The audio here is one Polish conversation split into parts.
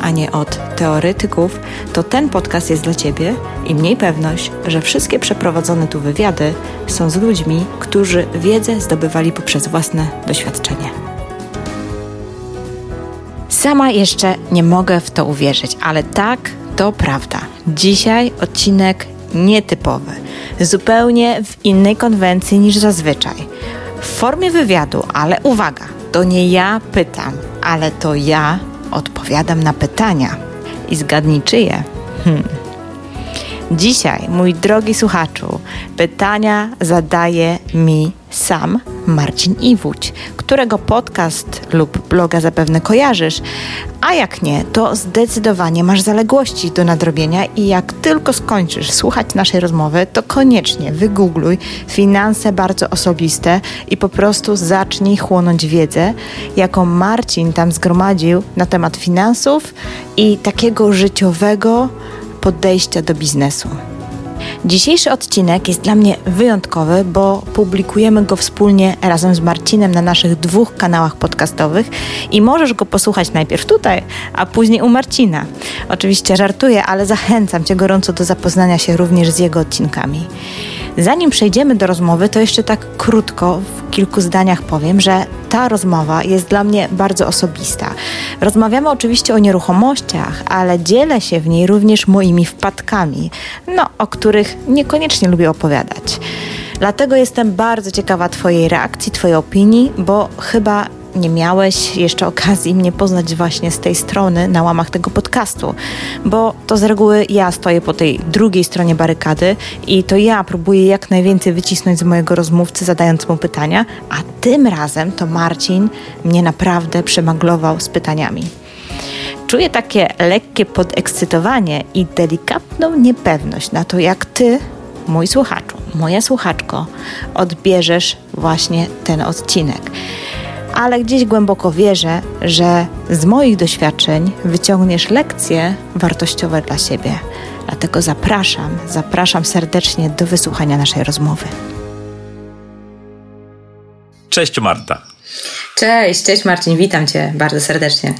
a nie od teoretyków, to ten podcast jest dla Ciebie i mniej pewność, że wszystkie przeprowadzone tu wywiady są z ludźmi, którzy wiedzę zdobywali poprzez własne doświadczenie. Sama jeszcze nie mogę w to uwierzyć, ale tak, to prawda. Dzisiaj odcinek nietypowy, zupełnie w innej konwencji niż zazwyczaj. W formie wywiadu, ale uwaga, to nie ja pytam, ale to ja odpowiadam na pytania. I zgadnij czyje? Hmm. Dzisiaj, mój drogi słuchaczu, pytania zadaje mi sam Marcin Iwódź, którego podcast lub bloga zapewne kojarzysz, a jak nie, to zdecydowanie masz zaległości do nadrobienia i jak tylko skończysz słuchać naszej rozmowy, to koniecznie wygoogluj finanse bardzo osobiste i po prostu zacznij chłonąć wiedzę, jaką Marcin tam zgromadził na temat finansów i takiego życiowego podejścia do biznesu. Dzisiejszy odcinek jest dla mnie wyjątkowy, bo publikujemy go wspólnie razem z Marcinem na naszych dwóch kanałach podcastowych i możesz go posłuchać najpierw tutaj, a później u Marcina. Oczywiście żartuję, ale zachęcam Cię gorąco do zapoznania się również z jego odcinkami. Zanim przejdziemy do rozmowy, to jeszcze tak krótko, w kilku zdaniach powiem, że ta rozmowa jest dla mnie bardzo osobista. Rozmawiamy oczywiście o nieruchomościach, ale dzielę się w niej również moimi wpadkami, no, o których niekoniecznie lubię opowiadać. Dlatego jestem bardzo ciekawa Twojej reakcji, Twojej opinii, bo chyba nie miałeś jeszcze okazji mnie poznać właśnie z tej strony na łamach tego podcastu, bo to z reguły ja stoję po tej drugiej stronie barykady i to ja próbuję jak najwięcej wycisnąć z mojego rozmówcy, zadając mu pytania, a tym razem to Marcin mnie naprawdę przemaglował z pytaniami. Czuję takie lekkie podekscytowanie i delikatną niepewność na to, jak ty, mój słuchaczu, moja słuchaczko, odbierzesz właśnie ten odcinek ale gdzieś głęboko wierzę, że z moich doświadczeń wyciągniesz lekcje wartościowe dla siebie. Dlatego zapraszam, zapraszam serdecznie do wysłuchania naszej rozmowy. Cześć Marta. Cześć, cześć Marcin, witam Cię bardzo serdecznie.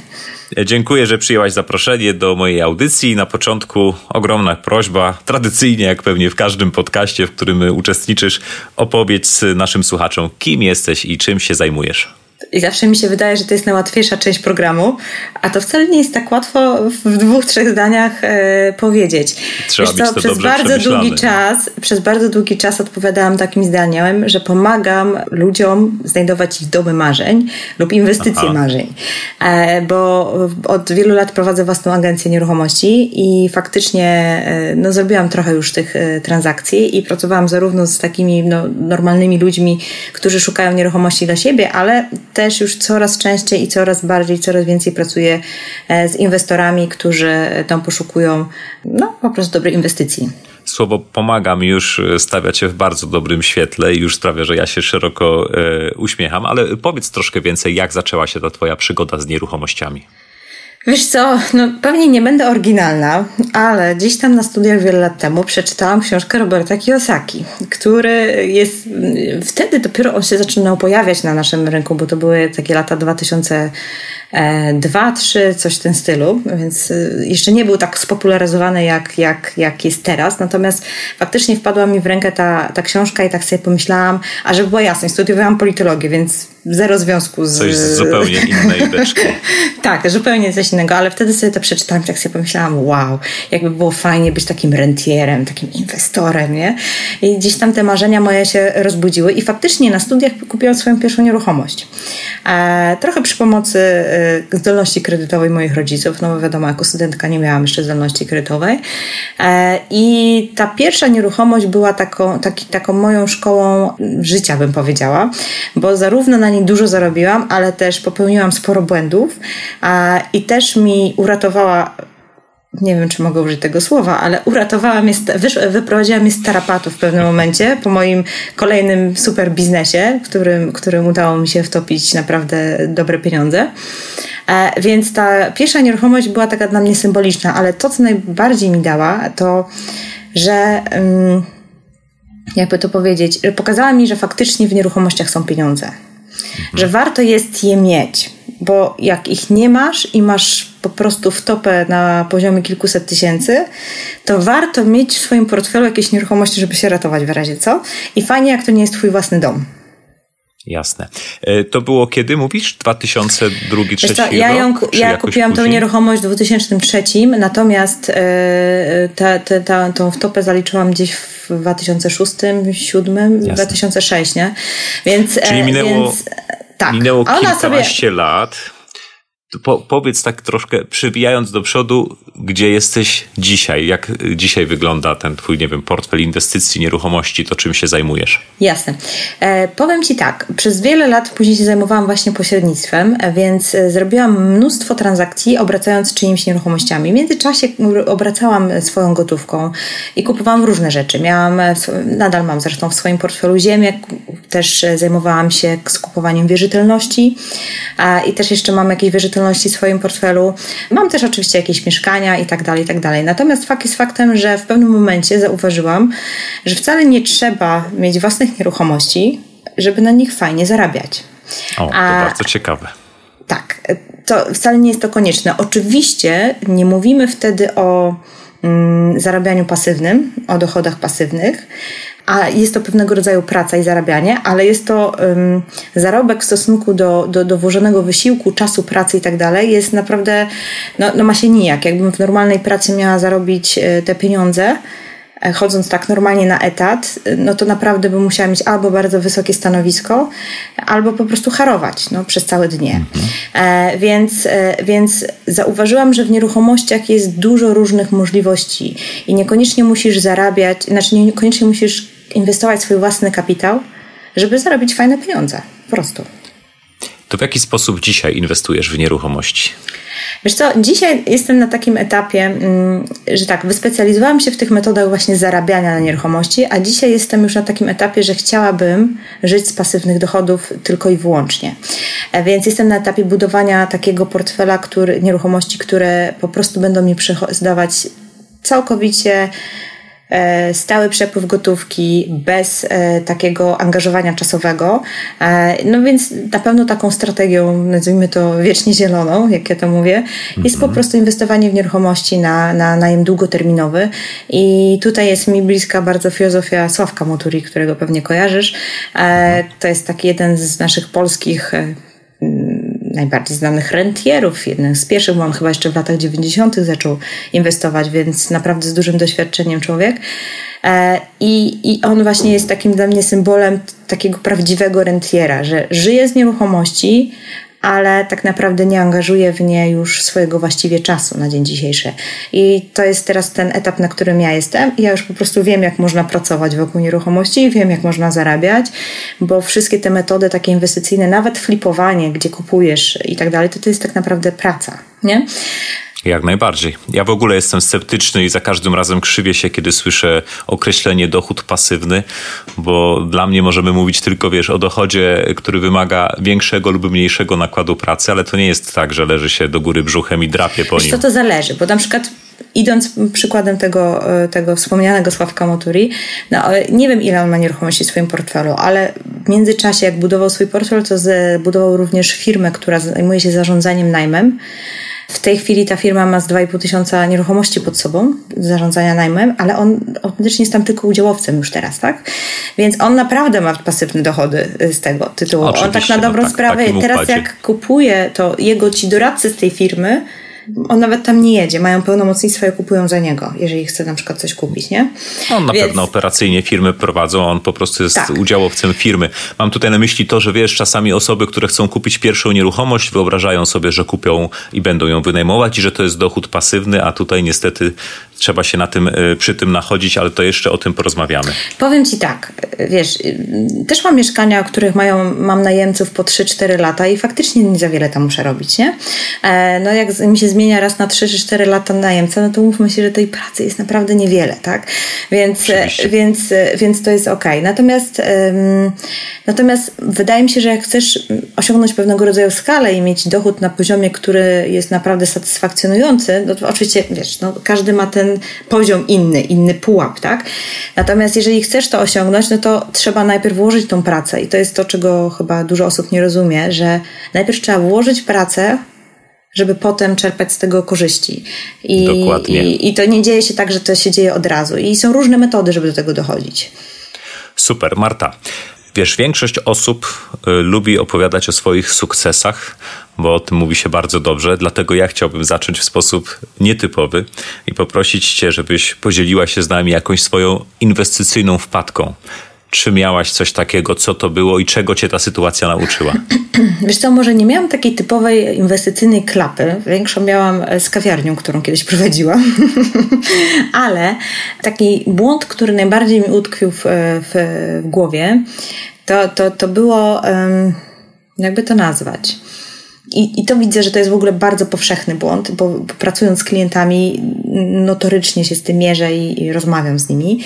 Dziękuję, że przyjęłaś zaproszenie do mojej audycji. Na początku ogromna prośba, tradycyjnie jak pewnie w każdym podcaście, w którym uczestniczysz, opowiedz naszym słuchaczom, kim jesteś i czym się zajmujesz. I zawsze mi się wydaje, że to jest najłatwiejsza część programu, a to wcale nie jest tak łatwo w dwóch, trzech zdaniach e, powiedzieć. Trzeba Wiesz co, przez bardzo długi czas, przez bardzo długi czas odpowiadałam takim zdaniem, że pomagam ludziom znajdować ich domy marzeń lub inwestycje Aha. marzeń. E, bo od wielu lat prowadzę własną agencję nieruchomości i faktycznie e, no, zrobiłam trochę już tych e, transakcji i pracowałam zarówno z takimi no, normalnymi ludźmi, którzy szukają nieruchomości dla siebie, ale też już coraz częściej i coraz bardziej, coraz więcej pracuję e, z inwestorami, którzy tam poszukują no, po prostu dobrej inwestycji słowo pomagam już e, stawia cię w bardzo dobrym świetle i już sprawia, że ja się szeroko e, uśmiecham, ale powiedz troszkę więcej, jak zaczęła się ta twoja przygoda z nieruchomościami. Wiesz co, no pewnie nie będę oryginalna, ale gdzieś tam na studiach wiele lat temu przeczytałam książkę Roberta Kiyosaki, który jest, wtedy dopiero on się zaczynał pojawiać na naszym rynku, bo to były takie lata 2000 E, dwa, trzy, coś w tym stylu, więc y, jeszcze nie był tak spopularyzowany jak, jak, jak jest teraz. Natomiast faktycznie wpadła mi w rękę ta, ta książka i tak sobie pomyślałam, a żeby była jasność, studiowałam politologię, więc zero związku z... Coś z zupełnie innej beczki. tak, zupełnie coś innego, ale wtedy sobie to przeczytałam i tak sobie pomyślałam, wow, jakby było fajnie być takim rentierem, takim inwestorem, nie? I gdzieś tam te marzenia moje się rozbudziły i faktycznie na studiach kupiłam swoją pierwszą nieruchomość. E, trochę przy pomocy e, zdolności kredytowej moich rodziców, no bo wiadomo, jako studentka nie miałam jeszcze zdolności kredytowej. E, I ta pierwsza nieruchomość była taką, taki, taką moją szkołą życia, bym powiedziała, bo zarówno na niej dużo zarobiłam, ale też popełniłam sporo błędów i też mi uratowała nie wiem, czy mogę użyć tego słowa, ale uratowała mnie, wyprowadziła mnie z tarapatu w pewnym momencie po moim kolejnym super biznesie, którym, którym udało mi się wtopić naprawdę dobre pieniądze. E, więc ta pierwsza nieruchomość była taka dla mnie symboliczna, ale to, co najbardziej mi dała, to, że um, jakby to powiedzieć, pokazała mi, że faktycznie w nieruchomościach są pieniądze. Że warto jest je mieć, bo jak ich nie masz i masz po prostu w topę na poziomie kilkuset tysięcy, to warto mieć w swoim portfelu jakieś nieruchomości, żeby się ratować w razie co. I fajnie, jak to nie jest twój własny dom. Jasne. E, to było kiedy mówisz? 2002 2003 Ja, ją, ja kupiłam później? tą nieruchomość w 2003, natomiast e, ta, ta, tą wtopę zaliczyłam gdzieś w 2006, 2007, 2006, nie? Więc, Czyli e, minęło, więc, tak. minęło kilkanaście sobie... lat po, powiedz tak troszkę, przybijając do przodu, gdzie jesteś dzisiaj? Jak dzisiaj wygląda ten twój, nie wiem, portfel inwestycji, nieruchomości, to czym się zajmujesz? Jasne. E, powiem ci tak, przez wiele lat później się zajmowałam właśnie pośrednictwem, więc e, zrobiłam mnóstwo transakcji, obracając czyimiś nieruchomościami. W międzyczasie obracałam swoją gotówką i kupowałam różne rzeczy. Miałam, e, nadal mam zresztą w swoim portfelu ziemię, też e, zajmowałam się skupowaniem wierzytelności i też jeszcze mam jakieś wierzytelności w swoim portfelu. Mam też oczywiście jakieś mieszkania i tak dalej, i tak dalej. Natomiast fakt jest faktem, że w pewnym momencie zauważyłam, że wcale nie trzeba mieć własnych nieruchomości, żeby na nich fajnie zarabiać. O, to A, bardzo ciekawe. Tak, to wcale nie jest to konieczne. Oczywiście nie mówimy wtedy o zarabianiu pasywnym, o dochodach pasywnych, a jest to pewnego rodzaju praca i zarabianie, ale jest to um, zarobek w stosunku do, do, do włożonego wysiłku, czasu pracy i tak dalej, jest naprawdę, no, no ma się nijak. Jakbym w normalnej pracy miała zarobić e, te pieniądze, chodząc tak normalnie na etat, no to naprawdę bym musiała mieć albo bardzo wysokie stanowisko, albo po prostu harować no, przez całe dnie. Mhm. E, więc, e, więc zauważyłam, że w nieruchomościach jest dużo różnych możliwości i niekoniecznie musisz zarabiać, znaczy niekoniecznie musisz inwestować swój własny kapitał, żeby zarobić fajne pieniądze. Po prostu. To w jaki sposób dzisiaj inwestujesz w nieruchomości? Wiesz co, dzisiaj jestem na takim etapie, mm, że tak, wyspecjalizowałam się w tych metodach właśnie zarabiania na nieruchomości, a dzisiaj jestem już na takim etapie, że chciałabym żyć z pasywnych dochodów tylko i wyłącznie. E, więc jestem na etapie budowania takiego portfela który, nieruchomości, które po prostu będą mi zdawać całkowicie stały przepływ gotówki bez e, takiego angażowania czasowego. E, no więc na pewno taką strategią, nazwijmy to wiecznie zieloną, jak ja to mówię, jest po mhm. prostu inwestowanie w nieruchomości na, na najem długoterminowy. I tutaj jest mi bliska bardzo filozofia Sławka Moturi, którego pewnie kojarzysz. Mhm. To jest taki jeden z naszych polskich najbardziej znanych rentierów, jeden z pierwszych, bo on chyba jeszcze w latach 90. zaczął inwestować, więc naprawdę z dużym doświadczeniem człowiek. E, I, I on właśnie jest takim dla mnie symbolem takiego prawdziwego rentiera, że żyje z nieruchomości, ale tak naprawdę nie angażuje w nie już swojego właściwie czasu na dzień dzisiejszy. I to jest teraz ten etap, na którym ja jestem. Ja już po prostu wiem, jak można pracować wokół nieruchomości, wiem, jak można zarabiać, bo wszystkie te metody takie inwestycyjne, nawet flipowanie, gdzie kupujesz i tak dalej, to to jest tak naprawdę praca, nie? Jak najbardziej. Ja w ogóle jestem sceptyczny i za każdym razem krzywię się, kiedy słyszę określenie dochód pasywny, bo dla mnie możemy mówić tylko, wiesz, o dochodzie, który wymaga większego lub mniejszego nakładu pracy, ale to nie jest tak, że leży się do góry brzuchem i drapie po wiesz, nim. To to zależy, bo na przykład idąc przykładem tego, tego wspomnianego Sławka Moturi, no, nie wiem ile on ma nieruchomości w swoim portfelu, ale w międzyczasie jak budował swój portfel, to zbudował również firmę, która zajmuje się zarządzaniem najmem. W tej chwili ta firma ma z 2,5 tysiąca nieruchomości pod sobą, zarządzania najmem, ale on autentycznie jest tam tylko udziałowcem już teraz, tak? Więc on naprawdę ma pasywne dochody z tego tytułu. Oczywiście, on tak na dobrą no tak, sprawę, teraz jak kupuje, to jego ci doradcy z tej firmy on nawet tam nie jedzie, mają pełnomocnictwo i kupują za niego, jeżeli chce na przykład coś kupić, nie? On na Więc... pewno operacyjnie firmy prowadzą, on po prostu jest tak. udziałowcem firmy. Mam tutaj na myśli to, że wiesz, czasami osoby, które chcą kupić pierwszą nieruchomość, wyobrażają sobie, że kupią i będą ją wynajmować i że to jest dochód pasywny, a tutaj niestety trzeba się na tym, przy tym nachodzić, ale to jeszcze o tym porozmawiamy. Powiem Ci tak, wiesz, też mam mieszkania, których mają, mam najemców po 3-4 lata i faktycznie nie za wiele tam muszę robić, nie? No jak mi się zmienia raz na 3-4 lata najemca, no to mówmy się, że tej pracy jest naprawdę niewiele, tak? Więc, więc, więc to jest ok. Natomiast, natomiast wydaje mi się, że jak chcesz osiągnąć pewnego rodzaju skalę i mieć dochód na poziomie, który jest naprawdę satysfakcjonujący, no to oczywiście, wiesz, no, każdy ma ten poziom inny, inny pułap, tak? Natomiast jeżeli chcesz to osiągnąć, no to trzeba najpierw włożyć tą pracę i to jest to, czego chyba dużo osób nie rozumie, że najpierw trzeba włożyć pracę, żeby potem czerpać z tego korzyści. I, Dokładnie. I, I to nie dzieje się tak, że to się dzieje od razu. I są różne metody, żeby do tego dochodzić. Super, Marta. Wiesz, większość osób y, lubi opowiadać o swoich sukcesach, bo o tym mówi się bardzo dobrze. Dlatego ja chciałbym zacząć w sposób nietypowy i poprosić Cię, żebyś podzieliła się z nami jakąś swoją inwestycyjną wpadką. Czy miałaś coś takiego, co to było i czego cię ta sytuacja nauczyła? Wiesz co, może nie miałam takiej typowej inwestycyjnej klapy. Większą miałam z kawiarnią, którą kiedyś prowadziłam. Ale taki błąd, który najbardziej mi utkwił w, w, w głowie, to, to, to było, jakby to nazwać i, I to widzę, że to jest w ogóle bardzo powszechny błąd, bo pracując z klientami notorycznie się z tym mierzę i, i rozmawiam z nimi.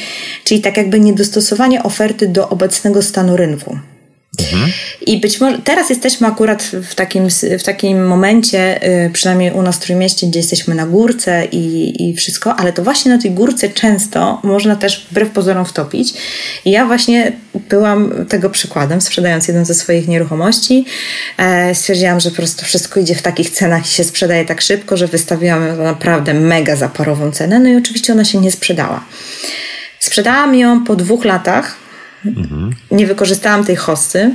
Czyli tak jakby niedostosowanie oferty do obecnego stanu rynku. Mhm. I być może teraz jesteśmy akurat w takim, w takim momencie, y, przynajmniej u nas w Trójmieście, gdzie jesteśmy na górce i, i wszystko, ale to właśnie na tej górce często można też wbrew pozorom wtopić. I ja właśnie byłam tego przykładem, sprzedając jedną ze swoich nieruchomości. E, stwierdziłam, że po prostu wszystko idzie w takich cenach i się sprzedaje tak szybko, że wystawiłam naprawdę mega zaporową cenę. No i oczywiście ona się nie sprzedała. Sprzedałam ją po dwóch latach Mhm. Nie wykorzystałam tej hossy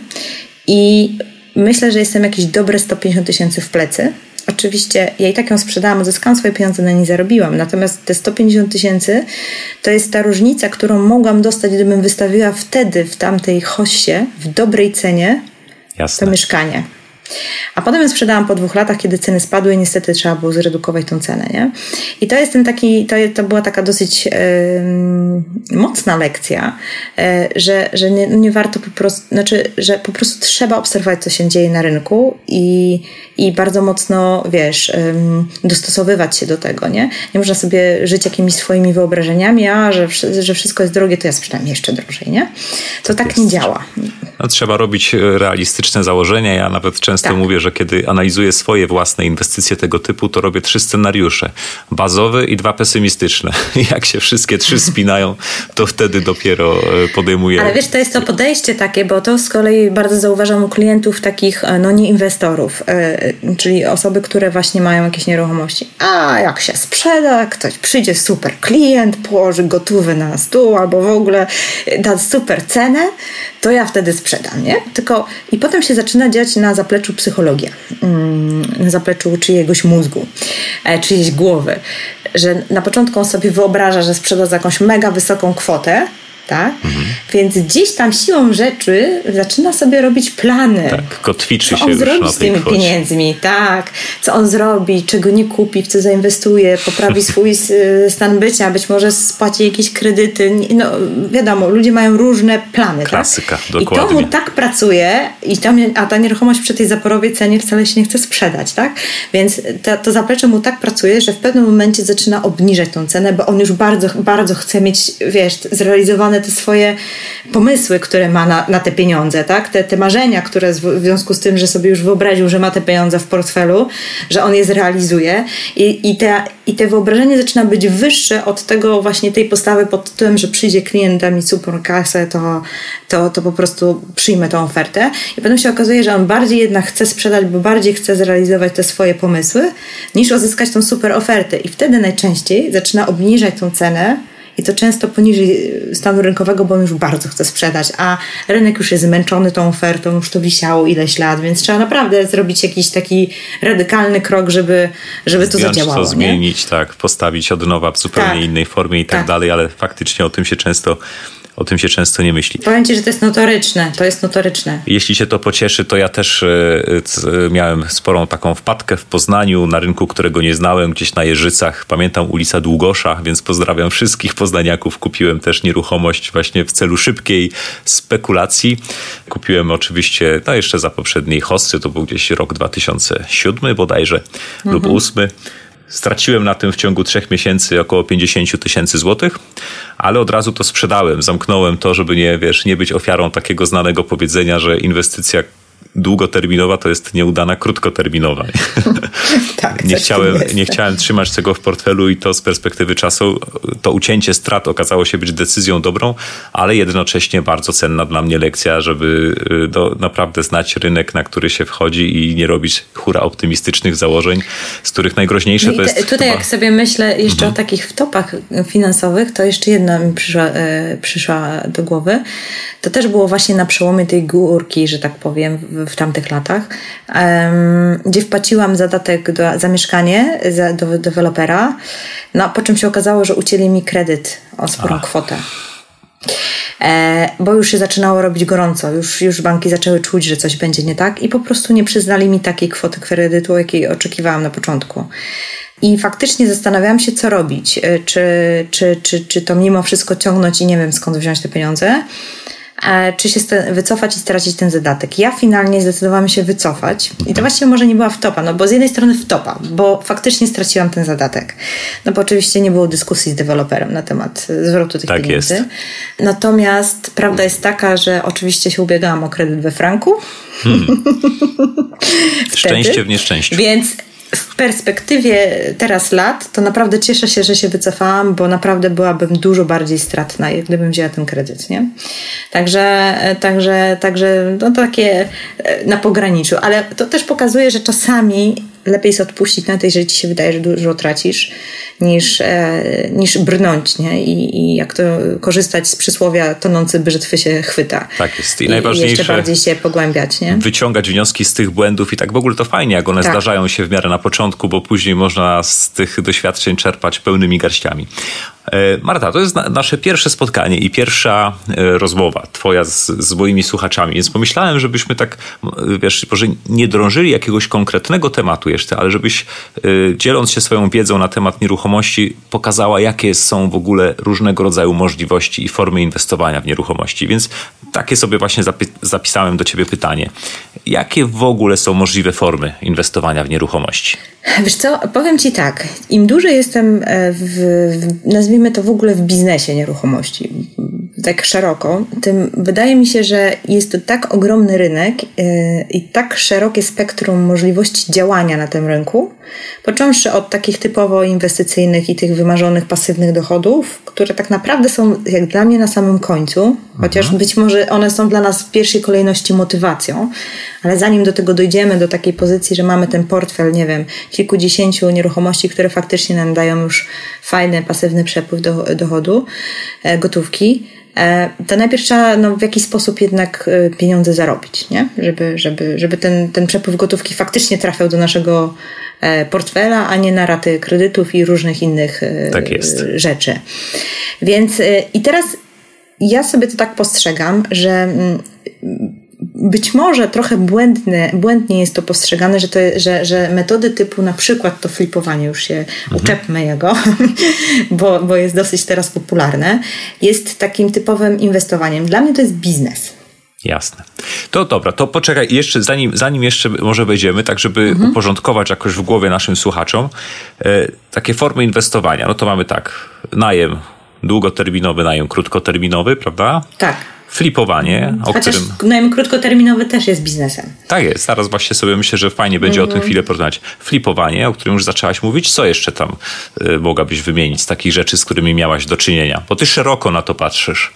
i myślę, że jestem jakieś dobre 150 tysięcy w plecy. Oczywiście ja i tak ją sprzedałam, zyskałam swoje pieniądze, na nie zarobiłam. Natomiast te 150 tysięcy to jest ta różnica, którą mogłam dostać, gdybym wystawiła wtedy w tamtej hossie w dobrej cenie Jasne. to mieszkanie. A potem ją sprzedałam po dwóch latach, kiedy ceny spadły i niestety trzeba było zredukować tą cenę, nie? I to jest ten taki, to, to była taka dosyć yy, mocna lekcja, yy, że, że nie, nie warto po prostu, znaczy, że po prostu trzeba obserwować, co się dzieje na rynku i, i bardzo mocno, wiesz, dostosowywać się do tego, nie? Nie można sobie żyć jakimiś swoimi wyobrażeniami, a że, że wszystko jest drogie, to ja sprzedam jeszcze drożej, nie? To tak, tak nie działa. No, trzeba robić realistyczne założenia. Ja nawet często tak. mówię, że kiedy analizuję swoje własne inwestycje tego typu, to robię trzy scenariusze. Bazowy i dwa pesymistyczne. Jak się wszystkie trzy spinają, to wtedy dopiero e, podejmuję. Ale wiesz, to jest to podejście takie, bo to z kolei bardzo zauważam u klientów takich, e, no nie inwestorów, yy, czyli osoby, które właśnie mają jakieś nieruchomości. A jak się sprzeda, ktoś przyjdzie super klient, położy gotowy na stół albo w ogóle da super cenę, to ja wtedy sprzedam, nie? Tylko i potem się zaczyna dziać na zapleczu psychologia, mm, na zapleczu czyjegoś mózgu, e, czyjejś głowy, że na początku on sobie wyobraża, że sprzeda za jakąś mega wysoką kwotę, tak? Mhm. Więc gdzieś tam siłą rzeczy zaczyna sobie robić plany. Tak, kotwiczy co się on zrobi z tymi kwocie. pieniędzmi, tak? Co on zrobi, czego nie kupi, w co zainwestuje, poprawi swój stan bycia, być może spłaci jakieś kredyty. No wiadomo, ludzie mają różne plany, tak? Klasyka, tak? dokładnie. I to mu tak pracuje, i to, a ta nieruchomość przy tej zaporowej cenie wcale się nie chce sprzedać, tak? Więc to, to zaplecze mu tak pracuje, że w pewnym momencie zaczyna obniżać tą cenę, bo on już bardzo, bardzo chce mieć, wiesz, zrealizowane te swoje pomysły, które ma na, na te pieniądze, tak? Te, te marzenia, które w związku z tym, że sobie już wyobraził, że ma te pieniądze w portfelu, że on je zrealizuje. I, i, te, i te wyobrażenie zaczyna być wyższe od tego właśnie tej postawy pod tym, że przyjdzie klient, da mi super kasę, to, to, to po prostu przyjmę tą ofertę. I potem się okazuje, że on bardziej jednak chce sprzedać, bo bardziej chce zrealizować te swoje pomysły, niż uzyskać tą super ofertę. I wtedy najczęściej zaczyna obniżać tą cenę i to często poniżej stanu rynkowego, bo on już bardzo chce sprzedać, a rynek już jest zmęczony tą ofertą, już to wisiało ileś lat, więc trzeba naprawdę zrobić jakiś taki radykalny krok, żeby, żeby to zadziałało. to zmienić, tak, postawić od nowa w zupełnie tak. innej formie i tak, tak, dalej, ale faktycznie o tym się często O tym się często nie myśli. Powiem Ci, że to jest notoryczne. To jest notoryczne. Jeśli Cię to pocieszy, to ja też e, miałem sporą taką wpadkę w Poznaniu, na rynku, którego nie znałem, gdzieś na Jeżycach. Pamiętam ulica Długosza, więc pozdrawiam wszystkich poznaniaków. Kupiłem też nieruchomość właśnie w celu szybkiej spekulacji. Kupiłem oczywiście, no jeszcze za poprzedniej hosty, to był gdzieś rok 2007 bodajże mhm. lub 2008. Straciłem na tym w ciągu trzech miesięcy około 50 tysięcy złotych, ale od razu to sprzedałem. Zamknąłem to, żeby nie, wiesz, nie być ofiarą takiego znanego powiedzenia, że inwestycja długoterminowa to jest nieudana krótkoterminowa. tak, nie, chciałem, nie chciałem trzymać tego w portfelu i to z perspektywy czasu, to ucięcie strat okazało się być decyzją dobrą, ale jednocześnie bardzo cenna dla mnie lekcja, żeby y, do, naprawdę znać rynek, na który się wchodzi i nie robić hura optymistycznych założeń, z których najgroźniejsze no to jest. Tutaj, chyba... jak sobie myślę jeszcze mhm. o takich wtopach finansowych, to jeszcze jedna mi przyszła, e, przyszła do głowy. To też było właśnie na przełomie tej górki, że tak powiem, w tamtych latach, gdzie wpłaciłam zadatek do, za mieszkanie za, do dewelopera, no po czym się okazało, że ucięli mi kredyt o sporą Ach. kwotę. E, bo już się zaczynało robić gorąco, już, już banki zaczęły czuć, że coś będzie nie tak i po prostu nie przyznali mi takiej kwoty kredytu, jakiej oczekiwałam na początku. I faktycznie zastanawiałam się, co robić. E, czy, czy, czy, czy to mimo wszystko ciągnąć i nie wiem skąd wziąć te pieniądze, czy się wycofać i stracić ten zadatek. Ja finalnie zdecydowałam się wycofać i to właściwie może nie była wtopa, no bo z jednej strony wtopa, bo faktycznie straciłam ten zadatek. No bo oczywiście nie było dyskusji z deweloperem na temat zwrotu tych tak pieniędzy. Jest. Natomiast prawda jest taka, że oczywiście się ubiegałam o kredyt we franku. Hmm. Szczęście w nieszczęściu. Więc w perspektywie teraz lat, to naprawdę cieszę się, że się wycofałam, bo naprawdę byłabym dużo bardziej stratna, gdybym wzięła ten kredyt, nie? Także, także, także no takie e, na pograniczu, ale to też pokazuje, że czasami lepiej jest odpuścić na to, jeżeli ci się wydaje, że dużo tracisz, niż, e, niż brnąć, nie? I, I jak to korzystać z przysłowia tonący brzytwy się chwyta. Tak jest. I, I najważniejsze. I jeszcze bardziej się pogłębiać, nie? Wyciągać wnioski z tych błędów i tak w ogóle to fajnie, jak one tak. zdarzają się w miarę na początku, bo później można z tych doświadczeń czerpać pełnymi garściami. E, Marta, to jest na, nasze pierwsze spotkanie i pierwsza e, rozmowa twoja z, z moimi słuchaczami, więc pomyślałem, żebyśmy tak, wiesz, może nie drążyli jakiegoś konkretnego tematu jeszcze, ale żebyś e, dzieląc się swoją wiedzą na temat nieruchomości pokazała, jakie są w ogóle różnego rodzaju możliwości i formy inwestowania w nieruchomości. Więc takie sobie właśnie zapisałem do ciebie pytanie. Jakie w ogóle są możliwe formy inwestowania w nieruchomości? Wiesz co, powiem Ci tak, im dłużej jestem w, w nazwijmy nazwijmy to w ogóle w biznesie nieruchomości, tak szeroko, tym wydaje mi się, że jest to tak ogromny rynek yy, i tak szerokie spektrum możliwości działania na tym rynku, począwszy od takich typowo inwestycyjnych i tych wymarzonych pasywnych dochodów, które tak naprawdę są jak dla mnie na samym końcu, chociaż mhm. być może one są dla nas w pierwszej kolejności motywacją, ale zanim do tego dojdziemy, do takiej pozycji, że mamy ten portfel, nie wiem, kilkudziesięciu nieruchomości, które faktycznie nam dają już fajny, pasywny przepływ do, dochodu, e, gotówki, e, to najpierw trzeba no, w jakiś sposób jednak e, pieniądze zarobić, nie? Żeby, żeby, żeby ten, ten przepływ gotówki faktycznie trafiał do naszego portfela, a nie na raty kredytów i różnych innych tak rzeczy. Więc i teraz ja sobie to tak postrzegam, że mm, być może trochę błędne, błędnie jest to postrzegane, że, to, że, że metody typu na przykład to flipowanie, już się mhm. uczepmy jego, bo, bo jest dosyć teraz popularne, jest takim typowym inwestowaniem. Dla mnie to jest biznes. Jasne. To dobra, to poczekaj, jeszcze zanim, zanim jeszcze może wejdziemy, tak żeby mhm. uporządkować jakoś w głowie naszym słuchaczom, e, takie formy inwestowania. No to mamy tak, najem długoterminowy, najem krótkoterminowy, prawda? Tak flipowanie, o Chociaż którym... najem krótkoterminowy też jest biznesem. Tak jest, teraz właśnie sobie myślę, że fajnie będzie mm. o tym mhm. chwilę porozmawiać. Flipowanie, o którym już zaczęłaś mówić, co jeszcze tam y, mogłabyś wymienić z takich rzeczy, z którymi miałaś do czynienia? Bo ty szeroko na to patrzysz.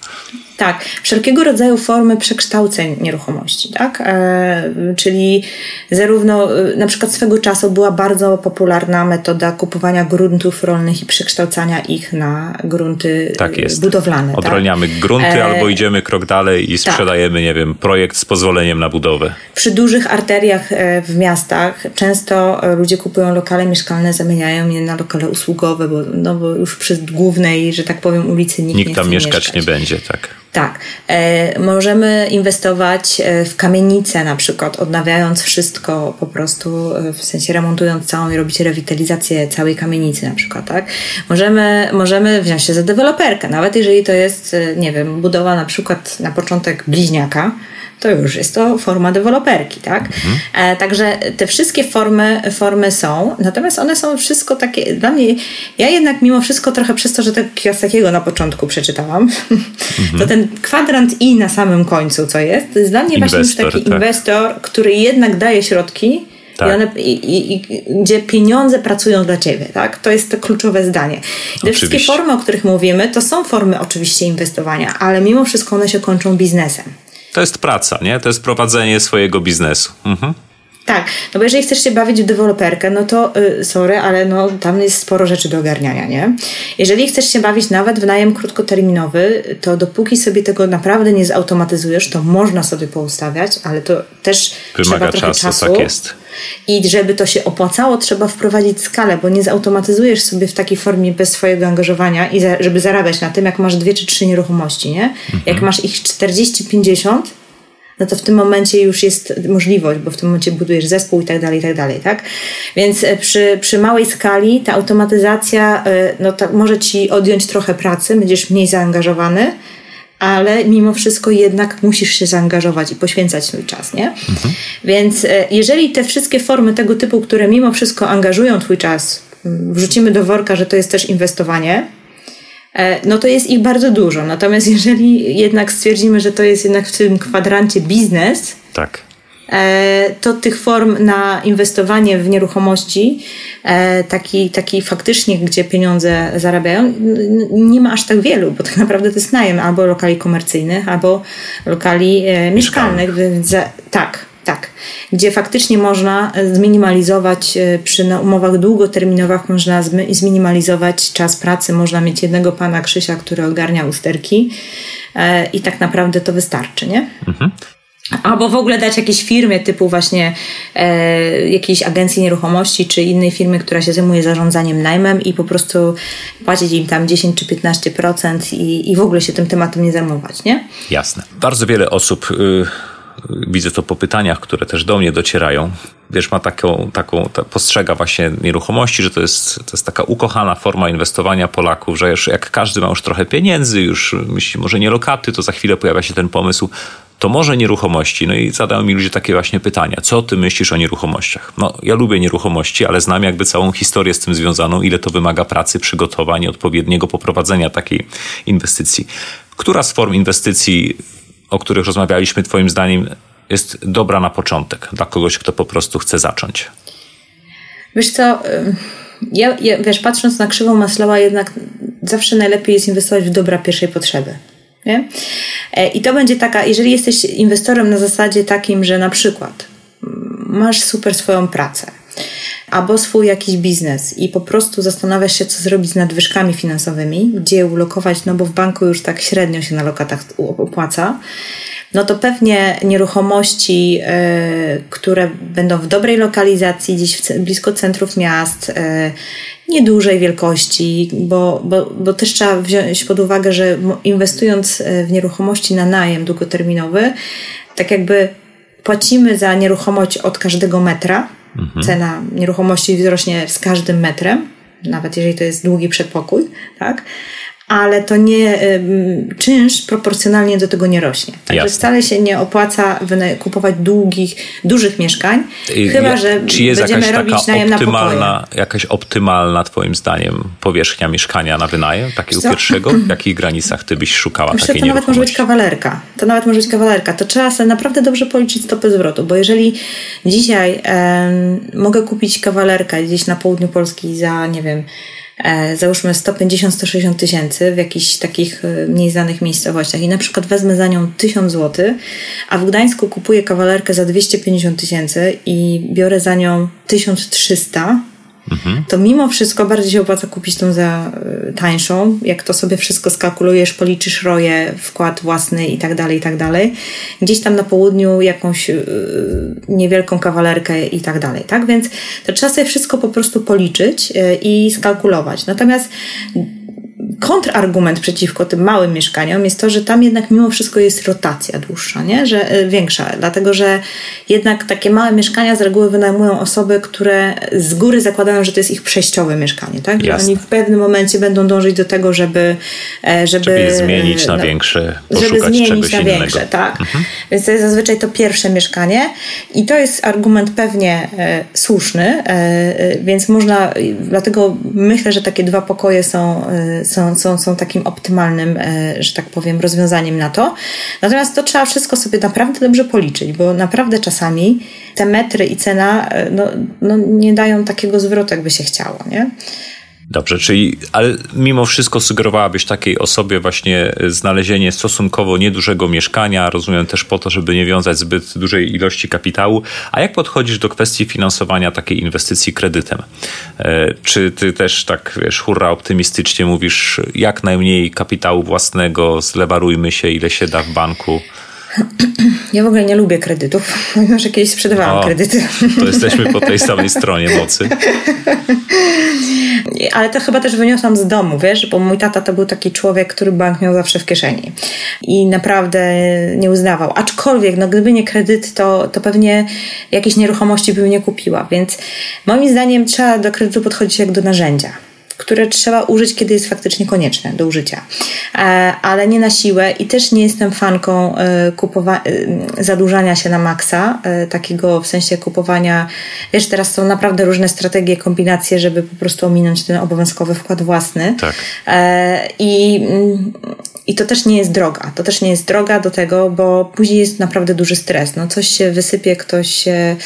Tak, wszelkiego rodzaju formy przekształceń nieruchomości, tak? E, czyli zarówno e, na przykład swego czasu była bardzo popularna metoda kupowania gruntów rolnych i przekształcania ich na grunty tak jest. budowlane. Odrolniamy tak? grunty e... albo idziemy krok dalej i tak. sprzedajemy, tak. nie wiem, projekt z pozwoleniem na budowę. Przy dużych arteriach e, w miastach często ludzie kupują lokale mieszkalne, zamieniają je na lokale usługowe, bo, no bo już przy głównej, że tak powiem, ulicy nikt, nikt nie tam mieszkać. mieszkać nie będzie, tak. Tak. E, możemy inwestować e, w kamienice na przykład, odnawiając wszystko po prostu, e, w sensie remontując całą i robić rewitalizację całej kamienicy na przykład, tak? Możemy, możemy wziąć się za deweloperkę, nawet jeżeli to jest, e, nie wiem, budowa na przykład na początek bliźniaka, to już jest to forma deweloperki, tak? Mhm. E, także te wszystkie formy, formy są, natomiast one są wszystko takie, dla mnie, ja jednak mimo wszystko trochę przez to, że tak takiego na początku przeczytałam, mhm. to ten kwadrant I na samym końcu, co jest, to jest dla mnie inwestor, właśnie już taki tak. inwestor, który jednak daje środki, tak. I one, i, i, i, gdzie pieniądze pracują dla ciebie, tak? To jest to kluczowe zdanie. te wszystkie formy, o których mówimy, to są formy oczywiście inwestowania, ale mimo wszystko one się kończą biznesem. To jest praca, nie? To jest prowadzenie swojego biznesu. Mhm. Tak, no bo jeżeli chcesz się bawić w deweloperkę, no to yy, sorry, ale no tam jest sporo rzeczy do ogarniania, nie? Jeżeli chcesz się bawić nawet w najem krótkoterminowy, to dopóki sobie tego naprawdę nie zautomatyzujesz, to można sobie poustawiać, ale to też Wymaga trzeba trochę czasu. czasu. Tak jest. I żeby to się opłacało, trzeba wprowadzić skalę, bo nie zautomatyzujesz sobie w takiej formie bez swojego angażowania i za, żeby zarabiać na tym, jak masz dwie czy trzy nieruchomości, nie? Mhm. Jak masz ich 40-50, no to w tym momencie już jest możliwość, bo w tym momencie budujesz zespół i tak dalej, i tak dalej, tak? Więc e, przy, przy małej skali ta automatyzacja e, no to może ci odjąć trochę pracy, będziesz mniej zaangażowany, ale mimo wszystko jednak musisz się zaangażować i poświęcać swój czas, nie? Mhm. Więc e, jeżeli te wszystkie formy tego typu, które mimo wszystko angażują twój czas, wrzucimy do worka, że to jest też inwestowanie, e, no to jest ich bardzo dużo. Natomiast jeżeli jednak stwierdzimy, że to jest jednak w tym kwadrancie biznes, tak to tych form na inwestowanie w nieruchomości, e, taki, taki faktycznie, gdzie pieniądze zarabiają, nie ma aż tak wielu, bo tak naprawdę to jest najem albo lokali komercyjnych, albo lokali e, mieszkalnych. Tak, tak. Gdzie faktycznie można zminimalizować przy umowach długoterminowych, można zminimalizować czas pracy, można mieć jednego pana Krzysia, który ogarnia usterki i tak naprawdę to wystarczy, nie? Mhm. Albo w ogóle dać jakiejś firmie typu właśnie e, jakiejś agencji nieruchomości czy innej firmy, która się zajmuje zarządzaniem najmem i po prostu płacić im tam 10 czy 15% i, i w ogóle się tym tematem nie zajmować, nie? Jasne. Bardzo wiele osób, y, widzę to po pytaniach, które też do mnie docierają, wiesz, ma taką, taką ta, postrzega właśnie nieruchomości, że to jest, to jest taka ukochana forma inwestowania Polaków, że już jak każdy ma już trochę pieniędzy, już myśli, może nie lokaty, to za chwilę pojawia się ten pomysł, to może nieruchomości. No i zadają mi ludzie takie właśnie pytania. Co ty myślisz o nieruchomościach? No, ja lubię nieruchomości, ale znam jakby całą historię z tym związaną, ile to wymaga pracy, przygotowań, odpowiedniego poprowadzenia takiej inwestycji. Która z form inwestycji, o których rozmawialiśmy, Twoim zdaniem, jest dobra na początek dla kogoś, kto po prostu chce zacząć? Wiesz co, ja, ja wiesz, patrząc na krzywą Maslowa, jednak zawsze najlepiej jest inwestować w dobra pierwszej potrzeby. Nie? E, I to będzie taka, jeżeli jesteś inwestorem na zasadzie takim, że na przykład masz super swoją pracę, albo swój jakiś biznes i po prostu zastanawiasz się, co zrobić z nadwyżkami finansowymi, gdzie ulokować, no bo w banku już tak średnio się na lokatach opłaca, no to pewnie nieruchomości, y, które będą w dobrej lokalizacji, gdzieś blisko centrów miast, y, niedużej wielkości, bo, bo, bo też trzeba wziąć pod uwagę, że inwestując e, w nieruchomości na najem długoterminowy, tak jakby płacimy za nieruchomość od każdego metra. Mhm. Cena nieruchomości wzrośnie z każdym metrem, nawet jeżeli to jest długi przedpokój, tak? Ale to nie, czynsz proporcjonalnie do tego nie rośnie. Także Jasne. wcale się nie opłaca kupować długich, dużych mieszkań, I, chyba, że czy jest będziemy jakaś robić najem optymalna, na Jakaś optymalna, twoim zdaniem, powierzchnia mieszkania na wynajem, takiego Co? pierwszego? W jakich granicach ty byś szukała Myślę, takiej to nawet może być kawalerka. To nawet może być kawalerka. To trzeba sobie naprawdę dobrze policzyć stopy zwrotu, bo jeżeli dzisiaj mogę kupić kawalerkę gdzieś na południu Polski za, nie wiem, załóżmy 150-160 tysięcy w jakichś takich e, mniej znanych miejscowościach. I na przykład wezmę za nią 1000 zł, a w Gdańsku kupuję kawalerkę za 250 tysięcy i biorę za nią 1300, to mimo wszystko bardziej się opłaca kupić tą za e, tańszą. Jak to sobie wszystko skalkulujesz, policzysz roje, wkład własny i tak dalej, i tak dalej. Gdzieś tam na południu jakąś yy, niewielką kawalerkę i tak dalej, tak? Więc to trzeba sobie wszystko po prostu policzyć yy, i skalkulować. Natomiast kontrargument przeciwko tym małym mieszkaniom jest to, że tam jednak mimo wszystko jest rotacja dłuższa, nie? Że e, większa, dlatego że jednak takie małe mieszkania z reguły wynajmują osoby, które z góry zakładają, że to jest ich przejściowe mieszkanie, tak? Że oni w pewnym momencie będą dążyć do tego, żeby żeby, żeby je zmienić na no, większe, żeby zmienić na innego. większe, tak. Mhm. Więc to jest zazwyczaj to pierwsze mieszkanie i to jest argument pewnie e, słuszny, e, e więc można, dlatego myślę, że takie dwa pokoje są, e, są, są, są takim optymalnym, e, że tak powiem, rozwiązaniem na to. Natomiast to trzeba wszystko sobie naprawdę dobrze policzyć, bo naprawdę czasami te metry i cena e, no, no nie dają takiego zwrotu, jakby się chciało, nie? Dobrze, czyli, ale mimo wszystko sugerowałabyś takiej osobie właśnie znalezienie stosunkowo niedużego mieszkania, rozumiem też po to, żeby nie wiązać zbyt dużej ilości kapitału. A jak podchodzisz do kwestii finansowania takiej inwestycji kredytem? E, czy ty też tak, wiesz, hurra optymistycznie mówisz, jak najmniej kapitału własnego, zlewarujmy się ile się da w banku? Ja w ogóle nie lubię kredytów, mimo że kiedyś sprzedawałam o, kredyty. To jesteśmy po tej samej stronie mocy. Ale to chyba też wyniosłam z domu, wiesz, bo mój tata to był taki człowiek, który bank miał zawsze w kieszeni i naprawdę nie uznawał. Aczkolwiek, no gdyby nie kredyt, to, to pewnie jakieś nieruchomości bym nie kupiła, więc moim zdaniem trzeba do kredytu podchodzić jak do narzędzia które trzeba użyć, kiedy jest faktycznie konieczne do użycia, e, ale nie na siłę i też nie jestem fanką e, kupowa- e, zadłużania się na maksa, takiego w sensie kupowania, wiesz, teraz są naprawdę różne strategie, kombinacje, żeby po prostu ominąć ten obowiązkowy wkład własny. Tak. I i to też nie jest droga. To też nie jest droga do tego, bo później jest naprawdę duży stres. No coś się wysypie, ktoś się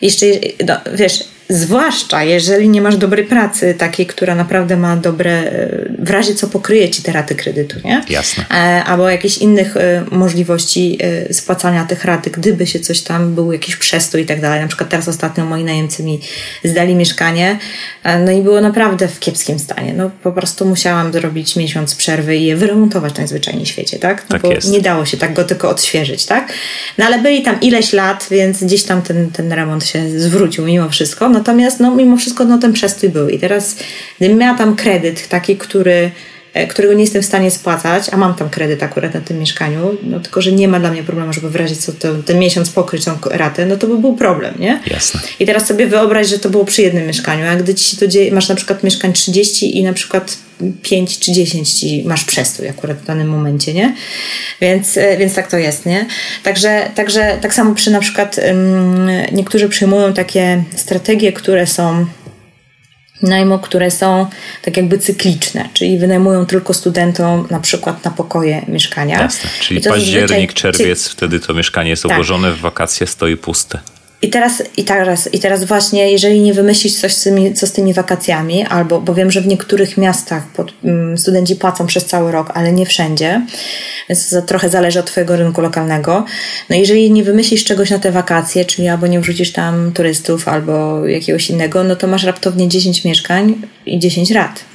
jeszcze, no, wiesz, Zwłaszcza jeżeli nie masz dobrej pracy, takiej, która naprawdę ma dobre, e, w razie co pokryje ci te raty kredytu, nie? Jasne. E, albo jakichś innych e, możliwości spłacania tych rat, gdyby się coś tam, był jakiś przestój i tak dalej. Na przykład teraz ostatnio moi najemcy mi zdali mieszkanie, no i było naprawdę w kiepskim stanie. No po prostu musiałam zrobić miesiąc przerwy i je wyremontować najzwyczajniej w świecie, tak? No tak bo jest. nie dało się tak go tylko odświeżyć, tak? No ale byli tam ileś lat, więc gdzieś tam ten, ten remont się zwrócił mimo wszystko. No Natomiast no, mimo wszystko no, ten przestój był. I teraz, gdybym miała tam kredyt taki, który, którego nie jestem w stanie spłacać, a mam tam kredyt akurat na tym mieszkaniu, no tylko, że nie ma dla mnie problemu, żeby wyrazić co to, ten miesiąc pokryć tą ratę, no to by był problem, nie? Jasne. I teraz sobie wyobraź, że to było przy jednym mieszkaniu, a gdy ci się to dzieje, masz na przykład mieszkań 30 i na przykład 5 czy 10 ci masz przestój akurat w danym momencie, nie? Więc, e, więc tak to jest, nie? Także, także tak samo przy na przykład um, niektórzy przyjmują takie strategie, które są najmu, które są tak jakby cykliczne, czyli wynajmują tylko studentom na przykład na pokoje mieszkania. Jasne, czyli październik, czerwiec, wtedy to mieszkanie jest tak. obłożone, w wakacje stoi puste. I teraz, i teraz, i teraz właśnie, jeżeli nie wymyślisz coś z tymi, co z tymi wakacjami, albo, bo wiem, że w niektórych miastach pod, um, studenci płacą przez cały rok, ale nie wszędzie, więc to trochę zależy od twojego rynku lokalnego. No jeżeli nie wymyślisz czegoś na te wakacje, czyli albo nie wrzucisz tam turystów, albo jakiegoś innego, no to masz raptownie 10 mieszkań i 10 rat.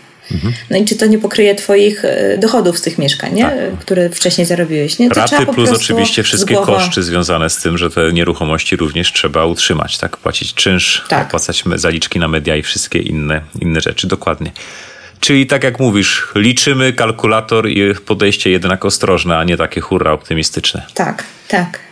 No i czy to nie pokryje Twoich e, dochodów z tych mieszkań, nie? Tak. które wcześniej zarobiłeś? Nie? To Raty plus oczywiście wszystkie koszty związane z tym, że te nieruchomości również trzeba utrzymać, tak? Płacić czynsz, tak. opłacać zaliczki na media i wszystkie inne, inne rzeczy. Dokładnie. Czyli tak jak mówisz, liczymy kalkulator i podejście jednak ostrożne, a nie takie hurra optymistyczne. Tak, tak.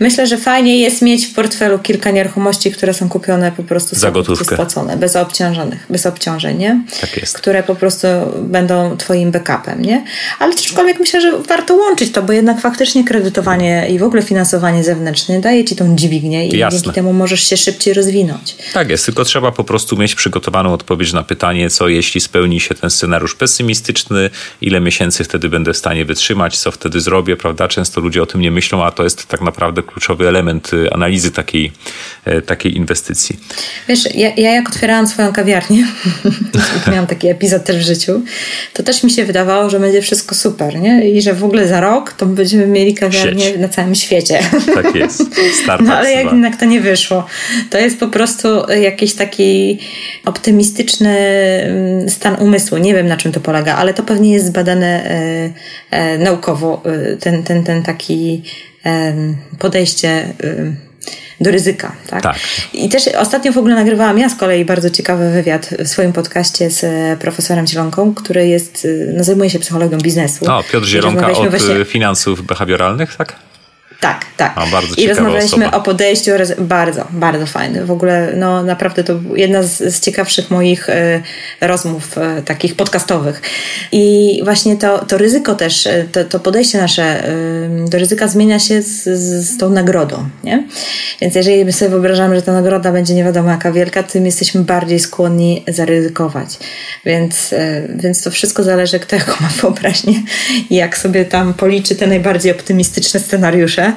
Myślę, że fajnie jest mieć w portfelu kilka nieruchomości, które są kupione po prostu za gotówkę. spłacone, bez obciążonych, bez obciążeń, nie? Tak jest. Które po prostu będą twoim backupem, nie? Ale aczkolwiek myślę, że warto łączyć to, bo jednak faktycznie kredytowanie i w ogóle finansowanie zewnętrzne daje ci tą dźwignię i Jasne. dzięki temu możesz się szybciej rozwinąć. Tak jest, tylko trzeba po prostu mieć przygotowaną odpowiedź na pytanie, co jeśli spełni się ten scenariusz pesymistyczny, ile miesięcy wtedy będę w stanie wytrzymać, co wtedy zrobię, prawda? Często ludzie o tym nie myślą, a to jest tak naprawdę naprawdę kluczowy element y, analizy takiej, e, takiej inwestycji. Wiesz, ja, ja jak otwierałam swoją kawiarnię, miałam taki epizod też w życiu, to też mi się wydawało, że będzie wszystko super, nie? I że w ogóle za rok to będziemy mieli kawiarnię Sieć. na całym świecie. Tak jest. Startup no ale jednak to nie wyszło. To jest po prostu jakiś taki optymistyczny mm, stan umysłu. Nie wiem na czym to polega, ale to pewnie jest zbadane e, e, naukowo. Ten, ten, ten taki podejście do ryzyka. Tak? tak? I też ostatnio w ogóle nagrywałam ja z kolei bardzo ciekawy wywiad w swoim podcaście z profesorem Zielonką, który jest, no, zajmuje się psychologią biznesu. O, Piotr Zielonka od właśnie... finansów behawioralnych, tak? Tak, tak. A, bardzo I rozmawialiśmy osoba. o podejściu, bardzo, bardzo fajny. W ogóle, no naprawdę to jedna z, z ciekawszych moich y, rozmów y, takich podcastowych. I właśnie to, to ryzyko też, e, to, to podejście nasze do ryzyka zmienia się z, z, z, tą nagrodą, nie? Więc jeżeli my sobie wyobrażamy, że ta nagroda będzie nie wiadomo jaka wielka, tym jesteśmy bardziej skłonni zaryzykować. Więc, więc to wszystko zależy, kto jaką ma wyobraźnię i jak sobie tam policzy te najbardziej optymistyczne scenariusze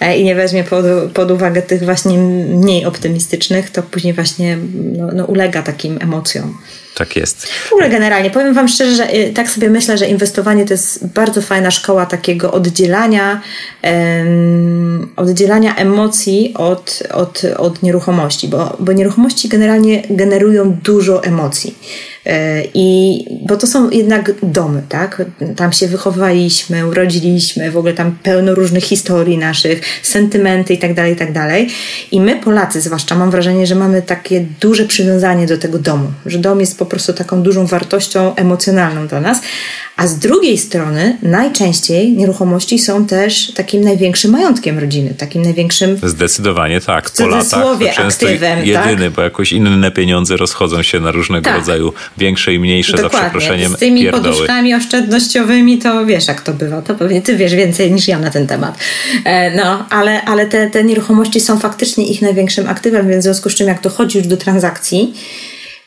E, i nie weźmie pod, pod uwagę tych właśnie mniej optymistycznych, to później właśnie no, no ulega takim emocjom. Tak jest. W ogóle generalnie, powiem Wam szczerze, że y, tak sobie myślę, że inwestowanie to jest bardzo fajna szkoła takiego oddzielania, um, oddzielania emocji od, od, od nieruchomości, bo, bo nieruchomości generalnie generują dużo emocji. E, I bo to są jednak domy, tak? Tam się wychowaliśmy, urodziliśmy, w ogóle tam pełno różnych historii naszych, sentymenty i tak dalej, i tak dalej. I my, Polacy zwłaszcza, mam wrażenie, że mamy takie duże przywiązanie do tego domu, że dom jest po prostu taką dużą wartością emocjonalną dla nas. A z drugiej strony najczęściej nieruchomości są też takim największym majątkiem rodziny, takim największym. Zdecydowanie tak. Po latach to często aktywem, jedyny, tak? bo jakoś inne pieniądze rozchodzą się na różnego tak. rodzaju większe i mniejsze Dokładnie. za przeproszeniem. Z tymi pierdoły. poduszkami oszczędnościowymi to wiesz, jak to bywa. To pewnie ty wiesz więcej niż ja na ten temat. E, no, ale, ale te, te nieruchomości są faktycznie ich największym aktywem, więc w związku z czym, jak dochodzi już do transakcji,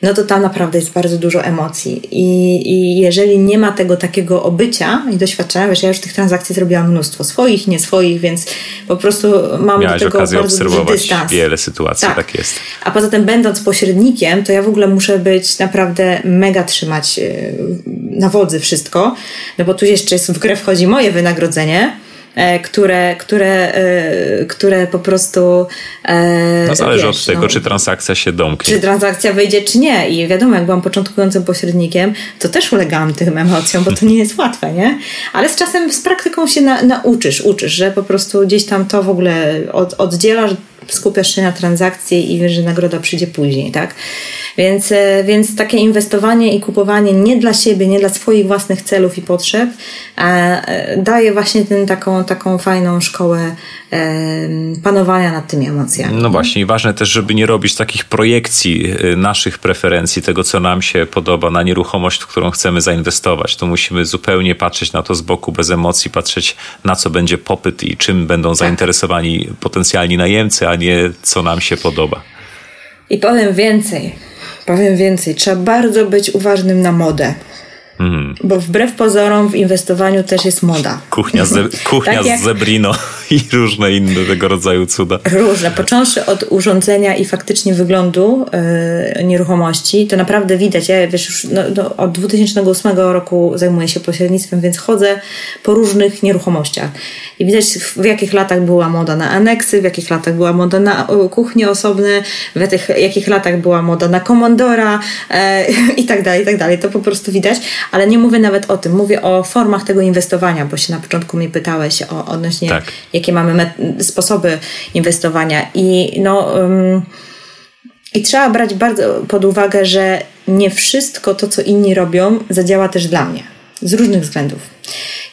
no to tam naprawdę jest bardzo dużo emocji. I, I jeżeli nie ma tego takiego obycia i doświadczenia, wiesz, ja już tych transakcji zrobiłam mnóstwo, swoich, nie swoich, więc po prostu mam Miałeś do tego okazję bardzo obserwować dystans. wiele sytuacji, tak. tak jest. A poza tym będąc pośrednikiem, to ja w ogóle muszę być naprawdę mega trzymać e, na wodzy wszystko, no bo tu jeszcze jest, w grę wchodzi moje wynagrodzenie, które, które, e, które po prostu. E, no zależy wiesz, od tego, no, czy transakcja się domknie. Czy transakcja wyjdzie, czy nie. I wiadomo, jak byłam początkującym pośrednikiem, to też ulegałam tym emocjom, bo to nie jest łatwe, nie? Ale z czasem, z praktyką się na, nauczysz, uczysz, że po prostu gdzieś tam to w ogóle od, oddzielasz, skupiasz się na transakcji i wiesz, że nagroda przyjdzie później, tak? Więc, e, więc takie inwestowanie i kupowanie nie dla siebie, nie dla swoich własnych celów i potrzeb e, daje właśnie ten, taką, taką fajną szkołę panowania nad tymi emocjami. No właśnie i ważne też, żeby nie robić takich projekcji naszych preferencji, tego co nam się podoba na nieruchomość, w którą chcemy zainwestować. To musimy zupełnie patrzeć na to z boku, bez emocji, patrzeć na co będzie popyt i czym będą tak. zainteresowani potencjalni najemcy, a nie co nam się podoba. I powiem więcej. Powiem więcej, trzeba bardzo być uważnym na modę. Mm. Bo wbrew pozorom w inwestowaniu też jest moda. Kuchnia, ze, kuchnia tak z zebrino i różne inne tego rodzaju cuda. Różne. Począwszy od urządzenia i faktycznie wyglądu yy, nieruchomości, to naprawdę widać. Ja wiesz, już no, no, od 2008 roku zajmuję się pośrednictwem, więc chodzę po różnych nieruchomościach. I widać w jakich latach była moda na aneksy, w jakich latach była moda na kuchnie osobne, w jakich, jakich latach była moda na komandora yy, i tak dalej, i tak dalej. To po prostu widać ale nie mówię nawet o tym. Mówię o formach tego inwestowania, bo się na początku mnie pytałeś o odnośnie, tak. jakie mamy sposoby inwestowania. I no. Um, i trzeba brać bardzo pod uwagę, że nie wszystko to, co inni robią, zadziała też dla mnie. Z różnych względów.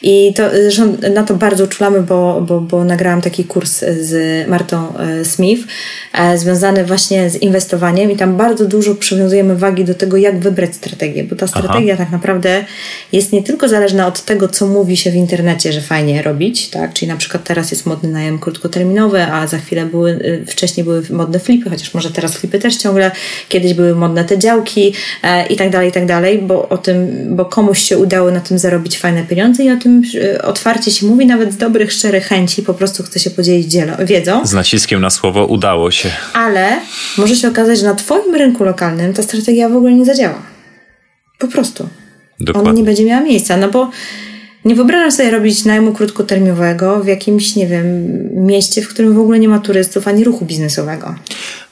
I to, zresztą na to bardzo uczulamy, bo, bo, bo nagrałam taki kurs z Martą e, Smith, e, związany właśnie z inwestowaniem i tam bardzo dużo przywiązujemy wagi do tego, jak wybrać strategię, bo ta strategia Aha. tak naprawdę jest nie tylko zależna od tego, co mówi się w internecie, że fajnie robić, tak? Czyli na przykład teraz jest modny najem krótkoterminowy, a za chwilę były, e, wcześniej były modne flipy, chociaż może teraz flipy też ciągle, kiedyś były modne te działki i tak dalej, i tak dalej, bo o tym, bo komuś się udało na tym zarobić fajne pieniądze i o tym otwarcie się mówi, nawet z dobrych, szczerych chęci, po prostu chce się podzielić wiedzą. Z naciskiem na słowo udało się. Ale może się okazać, że na Twoim rynku lokalnym ta strategia w ogóle nie zadziała. Po prostu. Dokładnie. Ona nie będzie miała miejsca, no bo nie wyobrażam sobie robić najmu krótkoterminowego w jakimś, nie wiem, mieście, w którym w ogóle nie ma turystów ani ruchu biznesowego.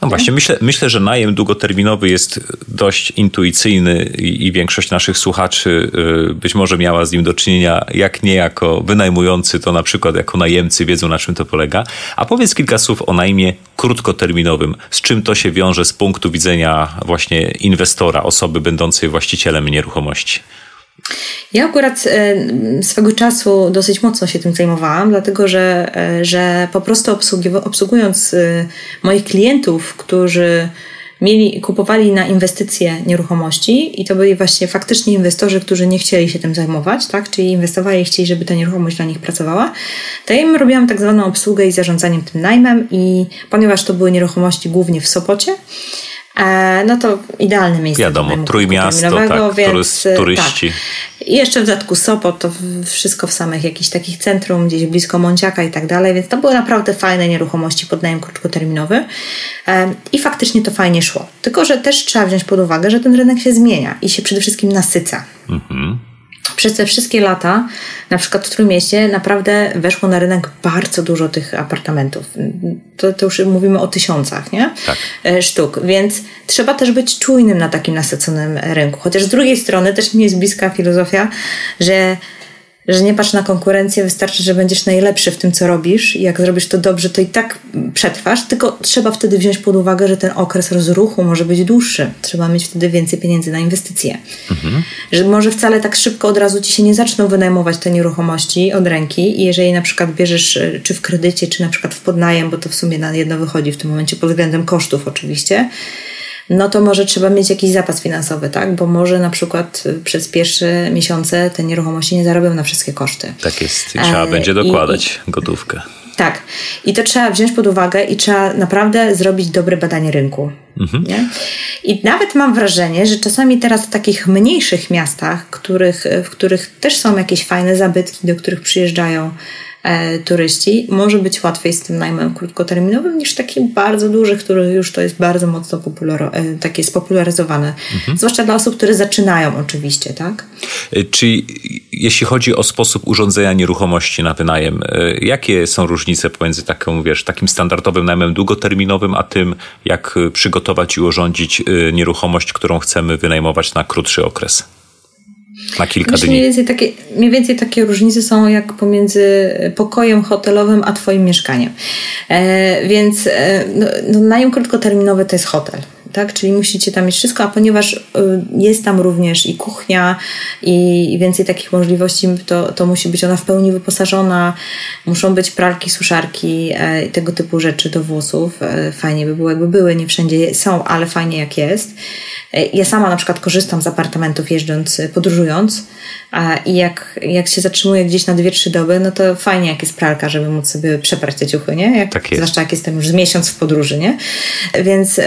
No właśnie, myślę, myślę, że najem długoterminowy jest dość intuicyjny i, i większość naszych słuchaczy y, być może miała z nim do czynienia, jak nie jako wynajmujący, to na przykład jako najemcy wiedzą na czym to polega. A powiedz kilka słów o najmie krótkoterminowym. Z czym to się wiąże z punktu widzenia właśnie inwestora, osoby będącej właścicielem nieruchomości? Ja akurat e, swego czasu dosyć mocno się tym zajmowałam, dlatego że, e, że po prostu obsługując e, moich klientów, którzy mieli, kupowali na inwestycje nieruchomości i to byli właśnie faktycznie inwestorzy, którzy nie chcieli się tym zajmować, tak? czyli inwestowali chcieli, żeby ta nieruchomość dla nich pracowała, to ja im robiłam tak zwaną obsługę i zarządzaniem tym najmem i ponieważ to były nieruchomości głównie w Sopocie, no to idealne miejsce. Wiadomo, trójmiasto, tak, więc, e, turyści. Tak. I jeszcze w dodatku Sopot, to wszystko w samych jakichś takich centrum, gdzieś blisko Mąciaka i tak dalej, więc to były naprawdę fajne nieruchomości pod najem krótkoterminowy e, i faktycznie to fajnie szło. Tylko, że też trzeba wziąć pod uwagę, że ten rynek się zmienia i się przede wszystkim nasyca. Mhm przez te wszystkie lata, na przykład w Trójmieście, naprawdę weszło na rynek bardzo dużo tych apartamentów. To, to już mówimy o tysiącach, nie? Tak. E, sztuk. Więc trzeba też być czujnym na takim nasyconym rynku. Chociaż z drugiej strony też mi jest bliska filozofia, że że nie patrz na konkurencję, wystarczy, że będziesz najlepszy w tym, co robisz i jak zrobisz to dobrze, to i tak przetrwasz, tylko trzeba wtedy wziąć pod uwagę, że ten okres rozruchu może być dłuższy. Trzeba mieć wtedy więcej pieniędzy na inwestycje. Mhm. Że może wcale tak szybko od razu ci się nie zaczną wynajmować te nieruchomości od ręki i jeżeli na przykład bierzesz e, czy w kredycie, czy na przykład w podnajem, bo to w sumie na jedno wychodzi w tym momencie pod względem kosztów oczywiście, no to może trzeba mieć jakiś zapas finansowy, tak? Bo może na przykład y, przez pierwsze miesiące te nieruchomości nie zarobią na wszystkie koszty. Tak jest. I trzeba e, będzie dokładać i, gotówkę. Tak. I to trzeba wziąć pod uwagę i trzeba naprawdę zrobić dobre badanie rynku. Mhm. Nie? I nawet mam wrażenie, że czasami teraz w takich mniejszych miastach, których, w których też są jakieś fajne zabytki, do których przyjeżdżają e, turyści, może być łatwiej z tym najmem krótkoterminowym niż takich bardzo dużych, który już to jest bardzo mocno popular, e, takie spopularyzowane. Mhm. Zwłaszcza dla osób, które zaczynają oczywiście, tak? E, czy jeśli chodzi o sposób urządzenia nieruchomości na wynajem, e, jakie są różnice pomiędzy taką, wiesz, takim standardowym najmem długoterminowym, a tym, jak przygotować i urządzić e, nieruchomość, którą chcemy wynajmować na krótszy okres? Na kilka Myślę, dni. Mniej więcej, takie, mniej więcej takie różnice są jak pomiędzy pokojem hotelowym a Twoim mieszkaniem. E, więc e, no, no, najem krótkoterminowy to jest hotel tak? Czyli musicie tam mieć wszystko, a ponieważ y, jest tam również i kuchnia i więcej takich możliwości, to, to musi być ona w pełni wyposażona, muszą być pralki, suszarki, e, tego typu rzeczy do włosów. E, fajnie by było, jakby były, nie wszędzie są, ale fajnie jak jest. E, ja sama na przykład korzystam z apartamentów jeżdżąc, podróżując i jak, jak się zatrzymuję gdzieś na dwie, trzy doby, no to fajnie jak jest pralka, żeby móc sobie przeprać te ciuchy, nie? Jak, tak jest. Zwłaszcza jak jestem już z miesiąc w podróży, nie? Więc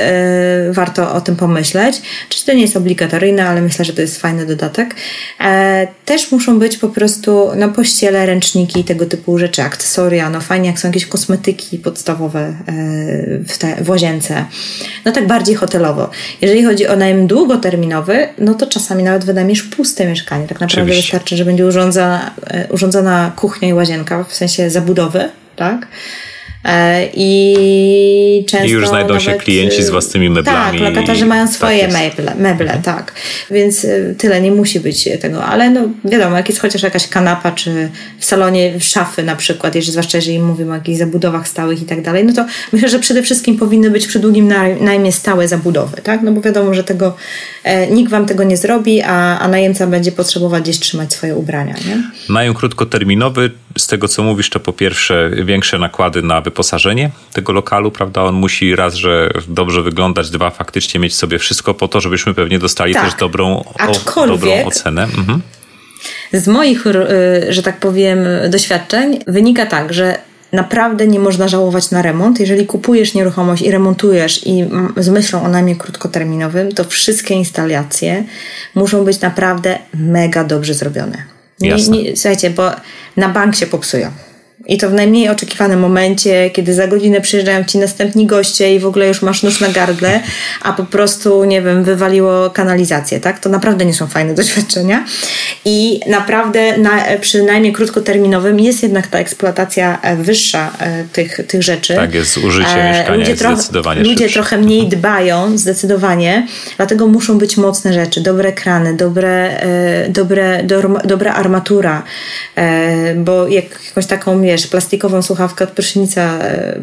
warto o tym pomyśleć. Czy to nie jest obligatoryjne, ale myślę, że to jest fajny dodatek. E, też muszą być po prostu no, pościele, ręczniki i tego typu rzeczy, akcesoria. No fajnie, jak są jakieś kosmetyki podstawowe e, w, te, w łazience. No tak bardziej hotelowo. Jeżeli chodzi o najem długoterminowy, no to czasami nawet wydajesz puste mieszkanie. Tak naprawdę Oczywiście. wystarczy, że będzie urządzona, e, urządzona kuchnia i łazienka, w sensie zabudowy, tak? E, I często. I już znajdą nawet, się klienci z własnymi meblami. Tak, lokatorzy mają swoje tak meble, meble mhm. tak. Więc e, tyle nie musi być tego, ale no wiadomo, jak jest chociaż jakaś kanapa, czy w salonie szafy na przykład, jeżeli, zwłaszcza jeżeli mówimy o jakichś zabudowach stałych i tak dalej, no to myślę, że przede wszystkim powinny być przy długim najmie stałe zabudowy, tak? No bo wiadomo, że tego e, nikt wam tego nie zrobi, a, a najemca będzie potrzebować gdzieś trzymać swoje ubrania, nie? Najem krótkoterminowy, z tego co mówisz, to po pierwsze większe nakłady na wyposażenie tego lokalu, prawda? On musi raz, że dobrze wyglądać, dwa, faktycznie mieć sobie wszystko po to, żebyśmy pewnie dostali tak. też dobrą, o, dobrą ocenę. Mhm. Z moich, y, że tak powiem, doświadczeń wynika tak, że naprawdę nie można żałować na remont. Jeżeli kupujesz nieruchomość i remontujesz i z myślą o najmie krótkoterminowym, to wszystkie instalacje muszą być naprawdę mega dobrze zrobione. Nie, nie, słuchajcie, bo na bank się popsują I to w najmniej oczekiwanym momencie, kiedy za godzinę przyjeżdżają ci następni goście i w ogóle już masz nóż na gardle, a po prostu, nie wiem, wywaliło kanalizację, tak? To naprawdę nie są fajne doświadczenia. I naprawdę na, przynajmniej krótkoterminowym jest jednak ta eksploatacja e, wyższa e, tych, tych rzeczy. Tak, jest użycie e, mieszkania ludzie jest zdecydowanie Ludzie szybsze. trochę mniej dbają, zdecydowanie, dlatego muszą być mocne rzeczy, dobre krany, dobre, dobre, dobra armatura, bo jak jakąś taką, wiesz, plastikową słuchawkę od prysznica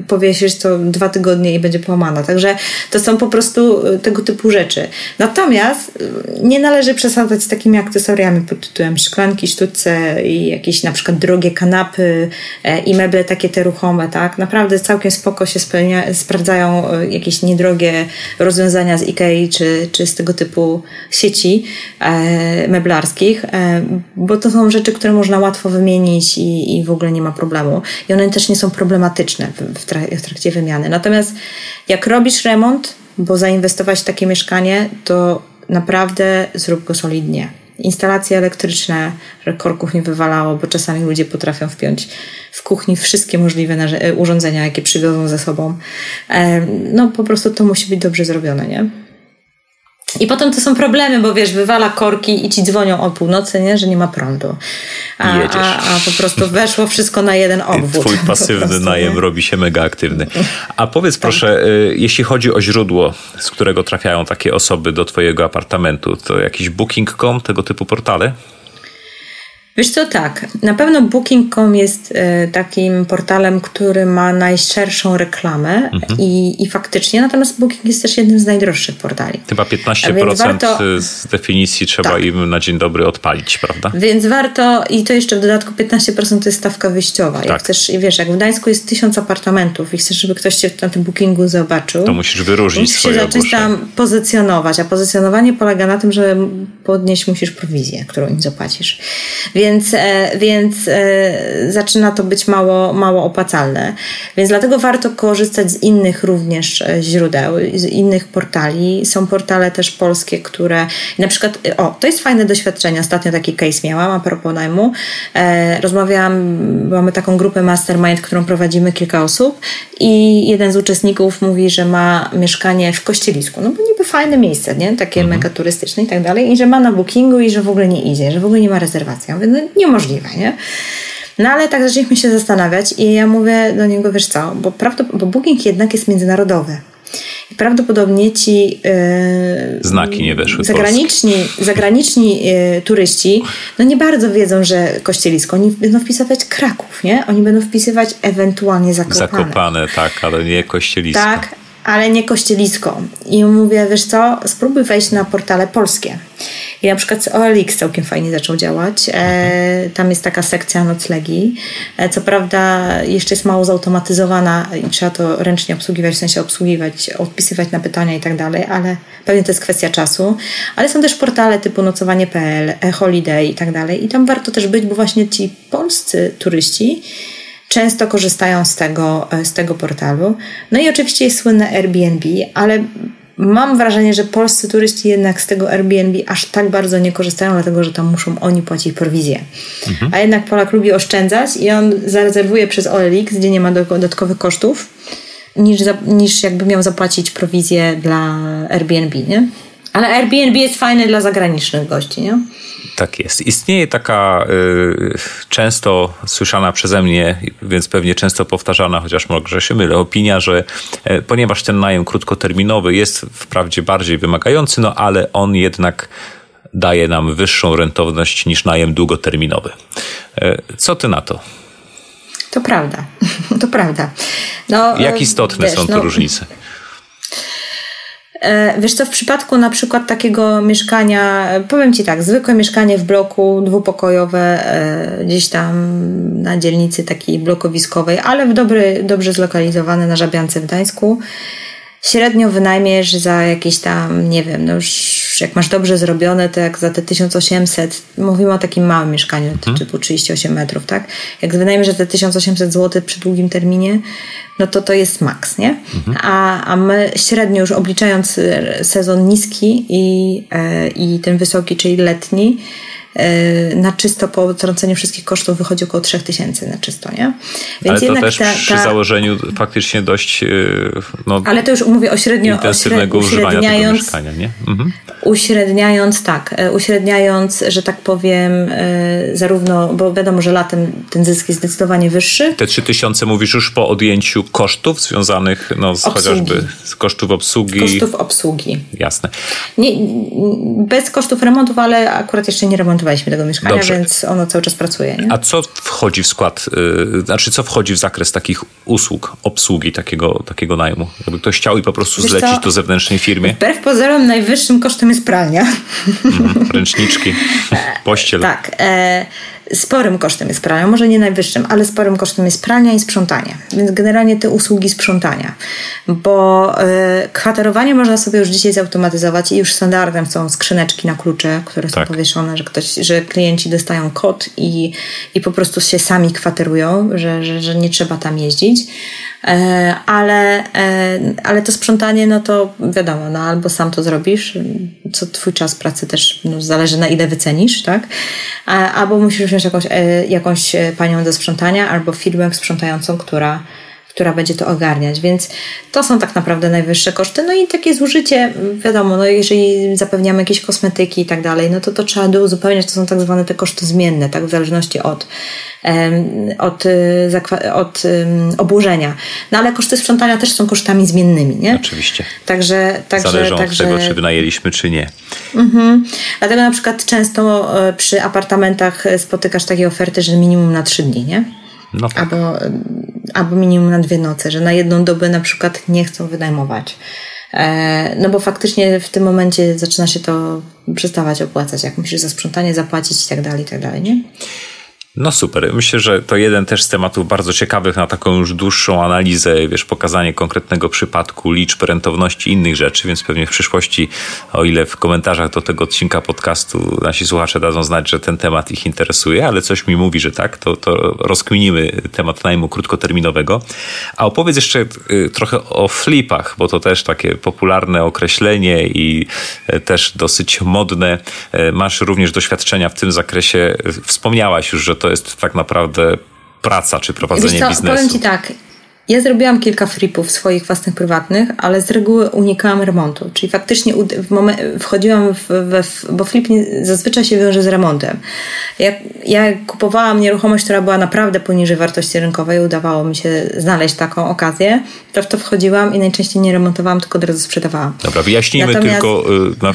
powiesisz, to dwa tygodnie i będzie połamana. Także to są po prostu tego typu rzeczy. Natomiast nie należy przesadzać z takimi akcesoriami pod tytułem szklanki, sztuce i jakieś na przykład drogie kanapy e, i meble takie te ruchome, tak? Naprawdę całkiem spoko się spełnia, sprawdzają e, jakieś niedrogie rozwiązania z Ikei czy, czy z tego typu sieci e, meblarskich, e, bo to są rzeczy, które można łatwo wymienić i, i w ogóle nie ma problemu. I one też nie są problematyczne w, trak w trakcie wymiany. Natomiast jak robisz remont, bo zainwestować w takie mieszkanie, to naprawdę zrób go solidnie instalacje elektryczne, że korków nie wywalało, bo czasami ludzie potrafią wpiąć w kuchni wszystkie możliwe urządzenia, jakie przywiozą ze sobą. No po prostu to musi być dobrze zrobione, nie? I potem to są problemy, bo wiesz, wywala korki i ci dzwonią o północy, nie? że nie ma prądu. A, a, a po prostu weszło wszystko na jeden obwód. Twój pasywny prostu, najem nie? robi się mega aktywny. A powiedz tak. proszę, y, jeśli chodzi o źródło, z którego trafiają takie osoby do twojego apartamentu, to jakiś booking.com, tego typu portale? Wiesz co, tak. Na pewno Booking.com jest e, takim portalem, który ma najszerszą reklamę mhm. i, i faktycznie, natomiast Booking jest też jednym z najdroższych portali. Chyba 15% warto, z definicji trzeba tak. im na dzień dobry odpalić, prawda? Więc warto, i to jeszcze w dodatku 15% to jest stawka wyjściowa. Tak. Jak chcesz, wiesz, jak w Gdańsku jest tysiąc apartamentów i chcesz, żeby ktoś cię na tym Bookingu zobaczył, to musisz wyróżnić musisz swoje się zacząć tam pozycjonować, a pozycjonowanie polega na tym, że podnieść musisz prowizję, którą im zapłacisz. Więc, e, więc e, zaczyna to być mało, mało opłacalne. Więc dlatego warto korzystać z innych również e, źródeł, z innych portali. Są portale też polskie, które na przykład, o, to jest fajne doświadczenie. Ostatnio taki case miałam a propos najmu. Rozmawiałam, mamy taką grupę mastermind, którą prowadzimy kilka osób i jeden z uczestników mówi, że ma mieszkanie w Kościelisku. No bo niby fajne miejsce, nie? Takie mhm. mega turystyczne i tak dalej. I że ma na bookingu i że w ogóle nie idzie, że w ogóle nie ma rezerwacji. Ja mówię, no niemożliwe, nie? No ale tak zaczęliśmy się zastanawiać i ja mówię do niego, wiesz co, bo, bo booking jednak jest międzynarodowy. I prawdopodobnie ci yy, znaki nie weszły. Zagraniczni, zagraniczni yy, turyści no nie bardzo wiedzą, że kościelisko. Oni będą wpisywać Kraków, nie? Oni będą wpisywać ewentualnie Zakopane. Zakopane, tak, ale nie kościelisko. Tak, ale nie kościelisko. I mówię, wiesz co, spróbuj wejść na portale polskie. I na przykład OLX całkiem fajnie zaczął działać. E, tam jest taka sekcja noclegi. E, co prawda jeszcze jest mało zautomatyzowana i trzeba to ręcznie obsługiwać, w sensie obsługiwać, odpisywać na pytania i tak dalej, ale pewnie to jest kwestia czasu. Ale są też portale typu nocowanie.pl, e, Holiday i tak dalej. I tam warto też być, bo właśnie ci polscy turyści często korzystają z tego, e, z tego portalu. No i oczywiście jest słynne Airbnb, ale mam wrażenie, że polscy turyści jednak z tego Airbnb aż tak bardzo nie korzystają, dlatego że tam muszą oni płacić prowizję. Mhm. A jednak Polak lubi oszczędzać i on zarezerwuje przez OLX, gdzie nie ma dodatkowych kosztów, niż, niż jakby miał zapłacić prowizję dla Airbnb, nie? Ale Airbnb jest fajny dla zagranicznych gości, nie? Tak jest. Istnieje taka y, często słyszana przeze mnie, więc pewnie często powtarzana, chociaż może się mylę, opinia, że y, ponieważ ten najem krótkoterminowy jest wprawdzie bardziej wymagający, no ale on jednak daje nam wyższą rentowność niż najem długoterminowy. Y, co ty na to? To prawda. To prawda. No, Jak istotne wiesz, są tu no, różnice? E, wiesz co, w przypadku na przykład takiego mieszkania, powiem Ci tak, zwykłe mieszkanie w bloku dwupokojowe, e, gdzieś tam na dzielnicy takiej blokowiskowej, ale w dobry, dobrze zlokalizowane na Żabiance w Gdańsku, średnio wynajmiesz za jakieś tam, nie wiem, no już jak masz dobrze zrobione, to jak za te 1800, mówimy o takim małym mieszkaniu, hmm. typu 38 metrów, tak? Jak wynajmiesz za te 1800 zł przy długim terminie, no to to jest maks, nie? Mhm. A, a my średnio już obliczając sezon niski i, e, i ten wysoki, czyli letni, e, na czysto po utrąceniu wszystkich kosztów wychodzi około 3000 na czysto, nie? Więc ale to też ta, przy założeniu faktycznie dość no, Ale to już mówię o średnio intensywnego o średnio, używania tego mieszkania, nie? Mhm. Uśredniając, tak, uśredniając, że tak powiem, zarówno, bo wiadomo, że latem ten zysk jest zdecydowanie wyższy. Te 3000 mówisz już po odjęciu kosztów związanych no, z chociażby z kosztów obsługi. Kosztów obsługi. Jasne. Nie, bez kosztów remontów, ale akurat jeszcze nie remontowaliśmy tego mieszkania, Dobrze. więc ono cały czas pracuje. Nie? A co wchodzi w skład, yy, znaczy co wchodzi w zakres takich usług, obsługi takiego, takiego najmu? Jakby ktoś chciał i po prostu Wiesz zlecić co? to zewnętrznej firmie? Wbrew pozorom najwyższym kosztem jest pralnia. Mm, ręczniczki, pościel. tak. E, sporym kosztem jest pralnia, może nie najwyższym, ale sporym kosztem jest pralnia i sprzątanie. Więc generalnie te usługi sprzątania. Bo y, kwaterowanie można sobie już dzisiaj zautomatyzować i już standardem są skrzyneczki na klucze, które są tak. powieszone, że ktoś, że klienci dostają kod i, i po prostu się sami kwaterują, że, że, że nie trzeba tam jeździć. E, ale, e, ale to sprzątanie, no to wiadomo, no albo sam to zrobisz, co twój czas pracy też no, zależy na ile wycenisz, tak? Albo musisz wziąć jakąś, e, jakąś panią do sprzątania, albo firmę sprzątającą, która która będzie to ogarniać, więc to są tak naprawdę najwyższe koszty. No i takie zużycie, wiadomo, no jeżeli zapewniamy jakieś kosmetyki i tak dalej, no to to trzeba uzupełniać, to są tak zwane te koszty zmienne, tak, w zależności od, od, y, od obłożenia. No ale koszty sprzątania też są kosztami zmiennymi, nie? Oczywiście. Także, także, Zależą także... od tego, czy wynajęliśmy, czy nie. Mhm. Dlatego na przykład często e, przy apartamentach spotykasz takie oferty, że minimum na trzy dni, nie? No tak. albo, albo minimum na dwie noce, że na jedną dobę na przykład nie chcą wynajmować. E, no bo faktycznie w tym momencie zaczyna się to przestawać opłacać, jak musisz za sprzątanie zapłacić i tak dalej, i tak dalej, nie? No super. Myślę, że to jeden też z tematów bardzo ciekawych na taką już dłuższą analizę, wiesz, pokazanie konkretnego przypadku, liczb, rentowności innych rzeczy, więc pewnie w przyszłości, o ile w komentarzach do tego odcinka podcastu nasi słuchacze dadzą znać, że ten temat ich interesuje, ale coś mi mówi, że tak, to, to rozkminimy temat najmu krótkoterminowego. A opowiedz jeszcze y, trochę o flipach, bo to też takie popularne określenie i e, też dosyć modne. E, masz również doświadczenia w tym zakresie. Wspomniałaś już, że to jest tak naprawdę praca czy prowadzenie co, biznesu. Powiem Ci tak, ja zrobiłam kilka flipów swoich własnych prywatnych, ale z reguły unikałam remontu. Czyli faktycznie wchodziłam w, w, bo flip nie, zazwyczaj się wiąże z remontem. Ja, ja kupowałam nieruchomość, która była naprawdę poniżej wartości rynkowej, udawało mi się znaleźć taką okazję, to w to wchodziłam i najczęściej nie remontowałam, tylko od razu sprzedawałam. Dobra, wyjaśnijmy Natomiast... tylko,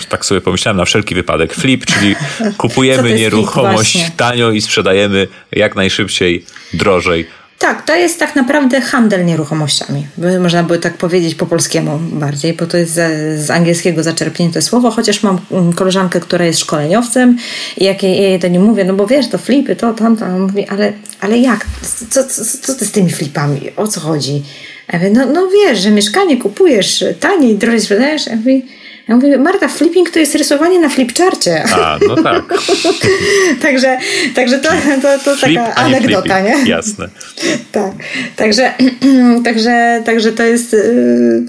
y, tak sobie pomyślałem, na wszelki wypadek. Flip, czyli kupujemy nieruchomość tanio i sprzedajemy jak najszybciej, drożej tak, to jest tak naprawdę handel nieruchomościami. Można by tak powiedzieć po polskiemu bardziej, bo to jest z, angielskiego zaczerpnięte słowo, chociaż mam mm, koleżankę, która jest szkoleniowcem i jak jej, jej to nie mówię, no bo wiesz, to flipy, to tamto, on mówi, ale, ale jak? Co, co, co ty z tymi flipami? O co chodzi? Ja mówię, no, no wiesz, że mieszkanie kupujesz taniej, drożej sprzedajesz. Ja mówię, ja mówię, Marta, flipping to jest rysowanie na flipcharcie. A, no tak. także, także to, to, to Flip, taka anegdota, nie? Jasne. tak. Także, także, także to jest y,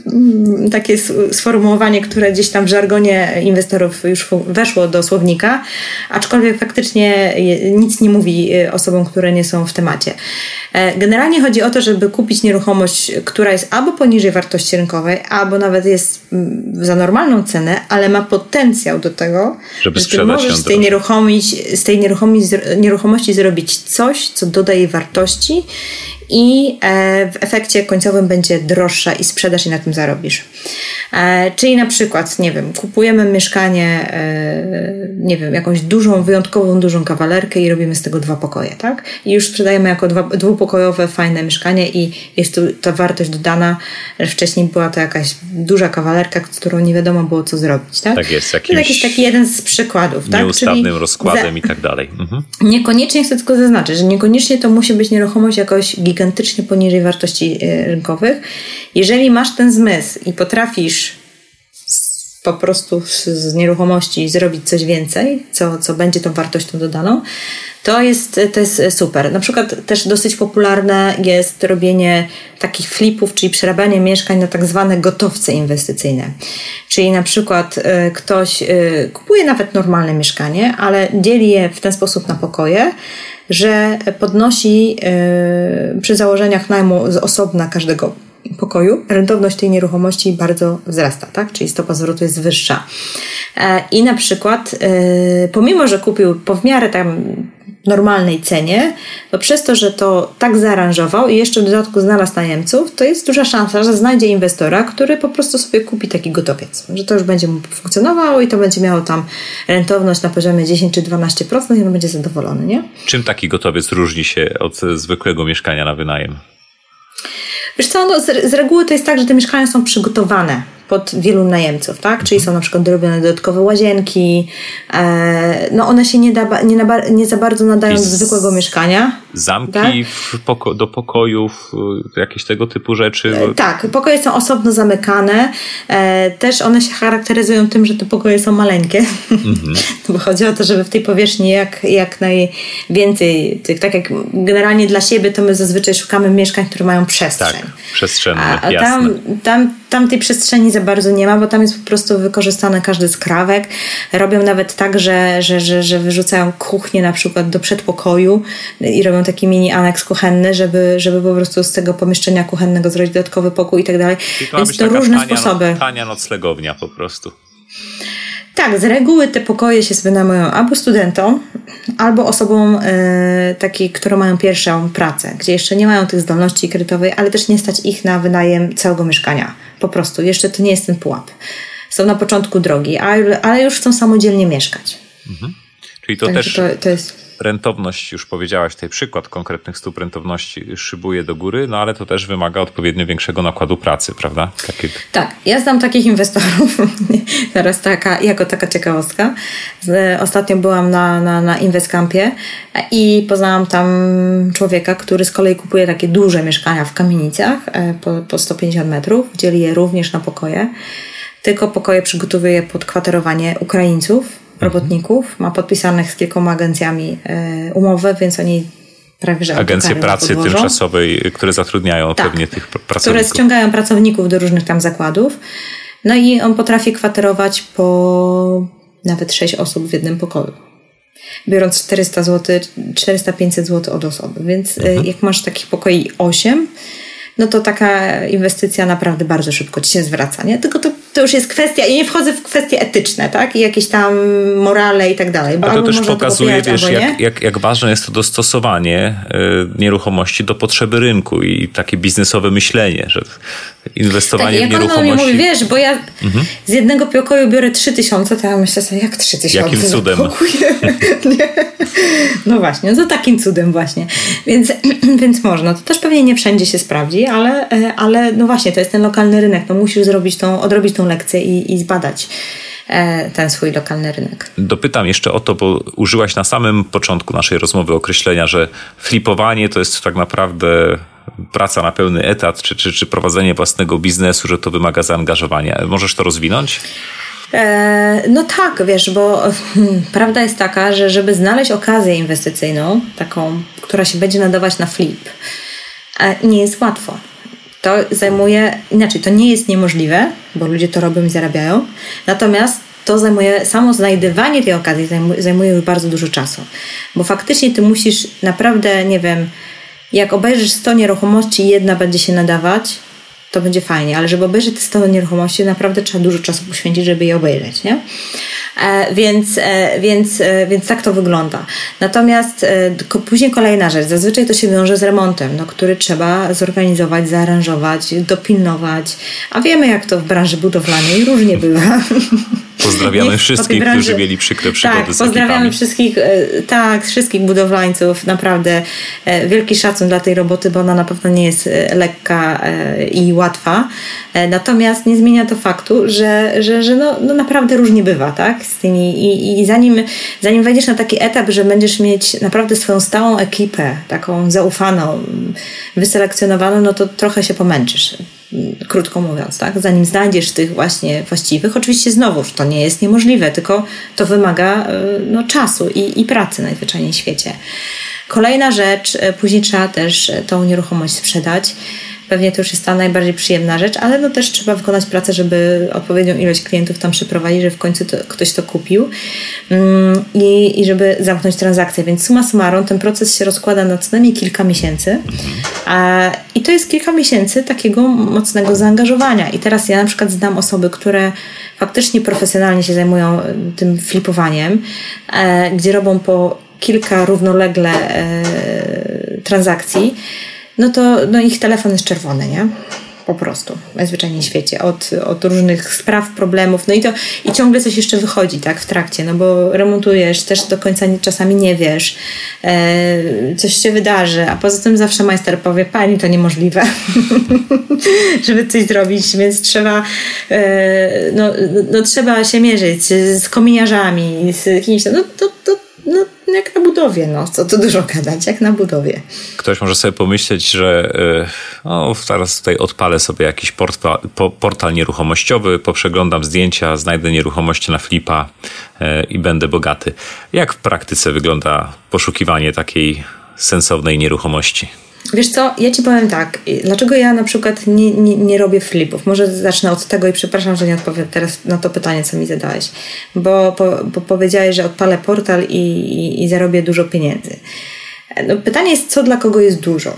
takie sformułowanie, które gdzieś tam w żargonie inwestorów już weszło do słownika, aczkolwiek faktycznie nic nie mówi y, osobom, które nie są w temacie. E, generalnie chodzi o to, żeby kupić nieruchomość, która jest albo poniżej wartości rynkowej, albo nawet jest mm, za normalną cenę, ale ma potencjał do tego, żeby że ty możesz z tej, nieruchomości, z tej nieruchomości, nieruchomości zrobić coś, co dodaje wartości i e, w efekcie końcowym będzie droższa i sprzedaż i na tym zarobisz. E, czyli na przykład, nie wiem, kupujemy mieszkanie, e, nie wiem, jakąś dużą, wyjątkową, dużą kawalerkę i robimy z tego dwa pokoje, tak? I już sprzedajemy jako dwa, dwupokojowe, fajne mieszkanie i jest tu ta wartość dodana, że wcześniej była to jakaś duża kawalerka, z którą nie wiadomo było co zrobić, tak? Tak jest, jakimś to jakiś taki jeden z przykładów, tak? Nieustawnym rozkładem za... i tak dalej. Mhm. Niekoniecznie chcę tylko zaznaczyć, że niekoniecznie to musi być nieruchomość jakoś gigantycznie poniżej wartości e, rynkowych. Jeżeli masz ten zmysł i potrafisz po prostu z nieruchomości zrobić coś więcej, co, co będzie tą wartością dodaną, to jest, to jest super. Na przykład też dosyć popularne jest robienie takich flipów, czyli przerabianie mieszkań na tak zwane gotowce inwestycyjne. Czyli na przykład y, ktoś kupuje nawet normalne mieszkanie, ale dzieli je w ten sposób na pokoje, że podnosi y, przy założeniach najmu z osobna każdego pokoju, rentowność tej nieruchomości bardzo wzrasta, tak? Czyli stopa zwrotu jest wyższa. E, I na przykład, e, pomimo, że kupił po w miarę tam normalnej cenie, to przez to, że to tak zaaranżował i jeszcze w dodatku znalazł najemców, to jest duża szansa, że znajdzie inwestora, który po prostu sobie kupi taki gotowiec. Że to już będzie mu funkcjonowało i to będzie miało tam rentowność na poziomie 10 czy 12% i on będzie zadowolony, nie? Czym taki gotowiec różni się od zwykłego mieszkania na wynajem? Wiesz co, no z, z reguły to jest tak, że te mieszkania są przygotowane pod wielu najemców, tak? Czyli są na przykład dorobione dodatkowe łazienki, e, no one się nie, da, nie, na, nie za bardzo nadają do zwykłego mieszkania. Zamki tak? poko do pokojów, y, jakieś tego typu rzeczy? E, tak, pokoje są osobno zamykane. E, też one się charakteryzują tym, że te pokoje są maleńkie. Mhm. Bo chodzi o to, żeby w tej powierzchni jak, jak najwięcej, tak jak generalnie dla siebie, to my zazwyczaj szukamy mieszkań, które mają przestrzeń. Tak, przestrzenne, a, a tam, tam, tam tej przestrzeni za bardzo nie ma, bo tam jest po prostu wykorzystany każdy skrawek. Robią nawet tak, że, że, że, że wyrzucają kuchnię na przykład do przedpokoju i robią taki mini aneks kuchenny, żeby, żeby po prostu z tego pomieszczenia kuchennego zrobić dodatkowy pokój i tak dalej. Więc to różne tania, sposoby. Tania noclegownia po prostu. Tak, z reguły te pokoje się wynajmują albo studentom, albo osobom y, takiej, które mają pierwszą pracę, gdzie jeszcze nie mają tych zdolności kredytowej, ale też nie stać ich na wynajem całego mieszkania. Po prostu, jeszcze to nie jest ten pułap. Są na początku drogi, ale, ale już chcą samodzielnie mieszkać. Mhm. Czyli to Także też to, to jest rentowność, już powiedziałaś tutaj przykład konkretnych stóp rentowności szybuje do góry, no ale to też wymaga odpowiednio większego nakładu pracy, prawda? Takie... Tak, ja znam takich inwestorów, teraz taka, jako taka ciekawostka. Ostatnio byłam na, na, na Investcampie i poznałam tam człowieka, który z kolei kupuje takie duże mieszkania w kamienicach e, po, po 150 metrów, dzieli je również na pokoje, tylko pokoje przygotowuje pod kwaterowanie Ukraińców, robotników, ma podpisanych z kilkoma agencjami e, umowę, więc oni prawie że Agencje pracy tymczasowej, które zatrudniają tak, pewnie tych pracowników. Które ściągają pracowników do różnych tam zakładów. No i on potrafi kwaterować po nawet 6 osób w jednym pokoju. Biorąc 400 zł, 400-500 zł od osoby. Więc e, mhm. jak masz takich pokoi 8, no to taka inwestycja naprawdę bardzo szybko ci się zwraca, nie? Tylko to, to już jest kwestia, i nie wchodzę w kwestie etyczne, tak? I jakieś tam morale i tak dalej. Bo Ale to też pokazuje, wiesz, jak, jak, jak ważne jest to dostosowanie y, nieruchomości do potrzeby rynku i takie biznesowe myślenie, że inwestowanie tak, w nieruchomości... Jak mówi, wiesz, bo ja mhm. z jednego pokoju biorę 3000, to ja myślę sobie, jak 3000? Jakim cudem? no właśnie, no to takim cudem właśnie. Więc, więc można. To też pewnie nie wszędzie się sprawdzi, ale, e, ale no właśnie, to jest ten lokalny rynek. No musisz zrobić tą, odrobić tą lekcję i, i zbadać e, ten swój lokalny rynek. Dopytam jeszcze o to, bo użyłaś na samym początku naszej rozmowy określenia, że flipowanie to jest tak naprawdę praca na pełny etat, czy, czy, czy prowadzenie własnego biznesu, że to wymaga zaangażowania. Możesz to rozwinąć? E, no tak, wiesz, bo hmm, prawda jest taka, że żeby znaleźć okazję inwestycyjną, taką, która się będzie nadawać na flip, e, nie jest łatwo. To zajmuje, inaczej, to nie jest niemożliwe, bo ludzie to robią i zarabiają, natomiast to zajmuje, samo znajdywanie tej okazji zajmuje, zajmuje bardzo dużo czasu, bo faktycznie ty musisz naprawdę, nie wiem, jak obejrzysz 100 nieruchomości jedna będzie się nadawać, to będzie fajnie, ale żeby obejrzeć te 100 nieruchomości, naprawdę trzeba dużo czasu poświęcić, żeby je obejrzeć, nie? E, więc, e, więc, e, więc tak to wygląda. Natomiast e, później kolejna rzecz, zazwyczaj to się wiąże z remontem, no, który trzeba zorganizować, zaaranżować, dopilnować, a wiemy jak to w branży budowlanej różnie bywa. Pozdrawiamy wszystkich, branży... którzy mieli przykre przygody tak, z pozdrawiamy ekipami. wszystkich, e, tak, wszystkich budowlańców. Naprawdę e, wielki szacun dla tej roboty, bo ona na pewno nie jest e, lekka i łatwa. Natomiast nie zmienia to faktu, że, że, że no, no naprawdę różnie bywa, tak? Z tymi i, i zanim, zanim wejdziesz na taki etap, że będziesz mieć naprawdę swoją stałą ekipę, taką zaufaną, wyselekcjonowaną, no to trochę się pomęczysz krótko mówiąc, tak? Zanim znajdziesz tych właśnie właściwych, oczywiście znowuż to nie jest niemożliwe, tylko to wymaga no, czasu i, i pracy najzwyczajniej w świecie. Kolejna rzecz, później trzeba też tą nieruchomość sprzedać. Pewnie to już jest ta najbardziej przyjemna rzecz, ale no też trzeba wykonać pracę, żeby odpowiednią ilość klientów tam przyprowadzić, żeby w końcu to, ktoś to kupił mm, i, i żeby zamknąć transakcję. Więc suma summarum ten proces się rozkłada na co najmniej kilka miesięcy a, i to jest kilka miesięcy takiego mocnego zaangażowania. I teraz ja na przykład znam osoby, które faktycznie profesjonalnie się zajmują e, tym flipowaniem, e, gdzie robią po kilka równolegle e, transakcji no to no ich telefon jest czerwony, nie? Po prostu, najzwyczajniej w świecie, od, od różnych spraw, problemów, no i to i ciągle coś jeszcze wychodzi, tak, w trakcie, no bo remontujesz, też do końca czasami nie wiesz, e, coś się wydarzy, a poza tym zawsze majster powie, pani, to niemożliwe, żeby coś zrobić, więc trzeba, e, no, no, trzeba się mierzyć z kominiarzami, z kimś, no to, to no, jak na budowie, no, co tu dużo gadać, jak na budowie. Ktoś może sobie pomyśleć, że no, teraz tutaj odpalę sobie jakiś portal, portal nieruchomościowy, poprzeglądam zdjęcia, znajdę nieruchomości na flipa e, i będę bogaty. Jak w praktyce wygląda poszukiwanie takiej sensownej nieruchomości? Wiesz co, ja ci powiem tak, dlaczego ja na przykład nie, nie, nie robię flipów? Może zacznę od tego i przepraszam, że nie odpowiem teraz na to pytanie, co mi zadałeś, bo, po, bo powiedziałeś, że odpalę portal i, i, i zarobię dużo pieniędzy. No, pytanie jest, co dla kogo jest dużo?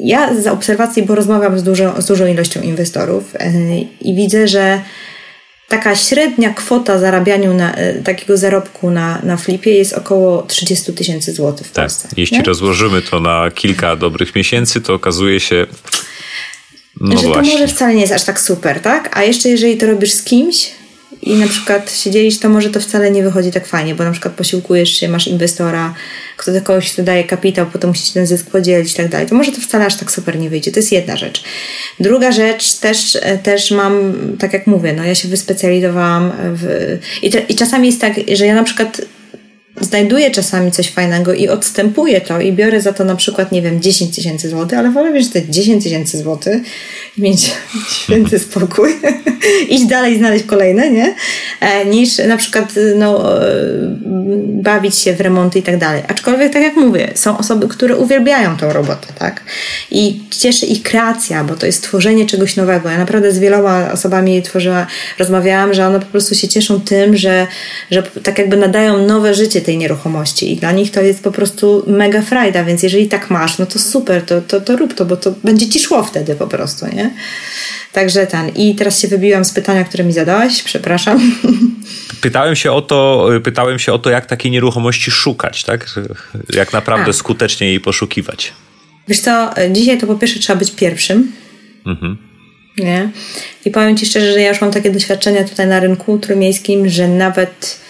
Ja z obserwacji, bo rozmawiam z, dużo, z dużą ilością inwestorów yy, i widzę, że taka średnia kwota zarabianiu na, e, takiego zarobku na, na flipie jest około 30 tysięcy złotych w tak. Polsce. Jeśli nie? rozłożymy to na kilka dobrych miesięcy, to okazuje się. No że właśnie. to może wcale nie jest aż tak super, tak? A jeszcze jeżeli to robisz z kimś, i na przykład się dzielisz, to może to wcale nie wychodzi tak fajnie, bo na przykład posiłkujesz się, masz inwestora, kto do kogoś daje kapitał, potem musicie ten zysk podzielić i tak dalej. To może to wcale aż tak super nie wyjdzie. To jest jedna rzecz. Druga rzecz, też, też mam, tak jak mówię, no ja się wyspecjalizowałam w... I, I czasami jest tak, że ja na przykład znajduję czasami coś fajnego i odstępuję to i biorę za to na przykład, nie wiem, 10 tysięcy złotych, ale wolę mieć te 10 tysięcy złotych i mieć święty spokój, iść dalej i znaleźć kolejne, nie? E, niż na przykład no, e, bawić się w remonty i tak dalej. Aczkolwiek, tak jak mówię, są osoby, które uwielbiają tą robotę, tak? I cieszy ich kreacja, bo to jest tworzenie czegoś nowego. Ja naprawdę z wieloma osobami tworzyła, rozmawiałam, że one po prostu się cieszą tym, że, że tak jakby nadają nowe życie tej nieruchomości i dla nich to jest po prostu mega frajda, więc jeżeli tak masz, no to super, to, to, to rób to, bo to będzie ci szło wtedy po prostu, nie? Także ten. I teraz się wybiłam z pytania, które mi zadałaś, przepraszam. Pytałem się o to, pytałem się o to, jak takiej nieruchomości szukać, tak? Jak naprawdę A. skutecznie jej poszukiwać. Wiesz co, dzisiaj to po pierwsze trzeba być pierwszym. Mhm. Nie? I powiem Ci szczerze, że ja już mam takie doświadczenia tutaj na rynku trójmiejskim, że nawet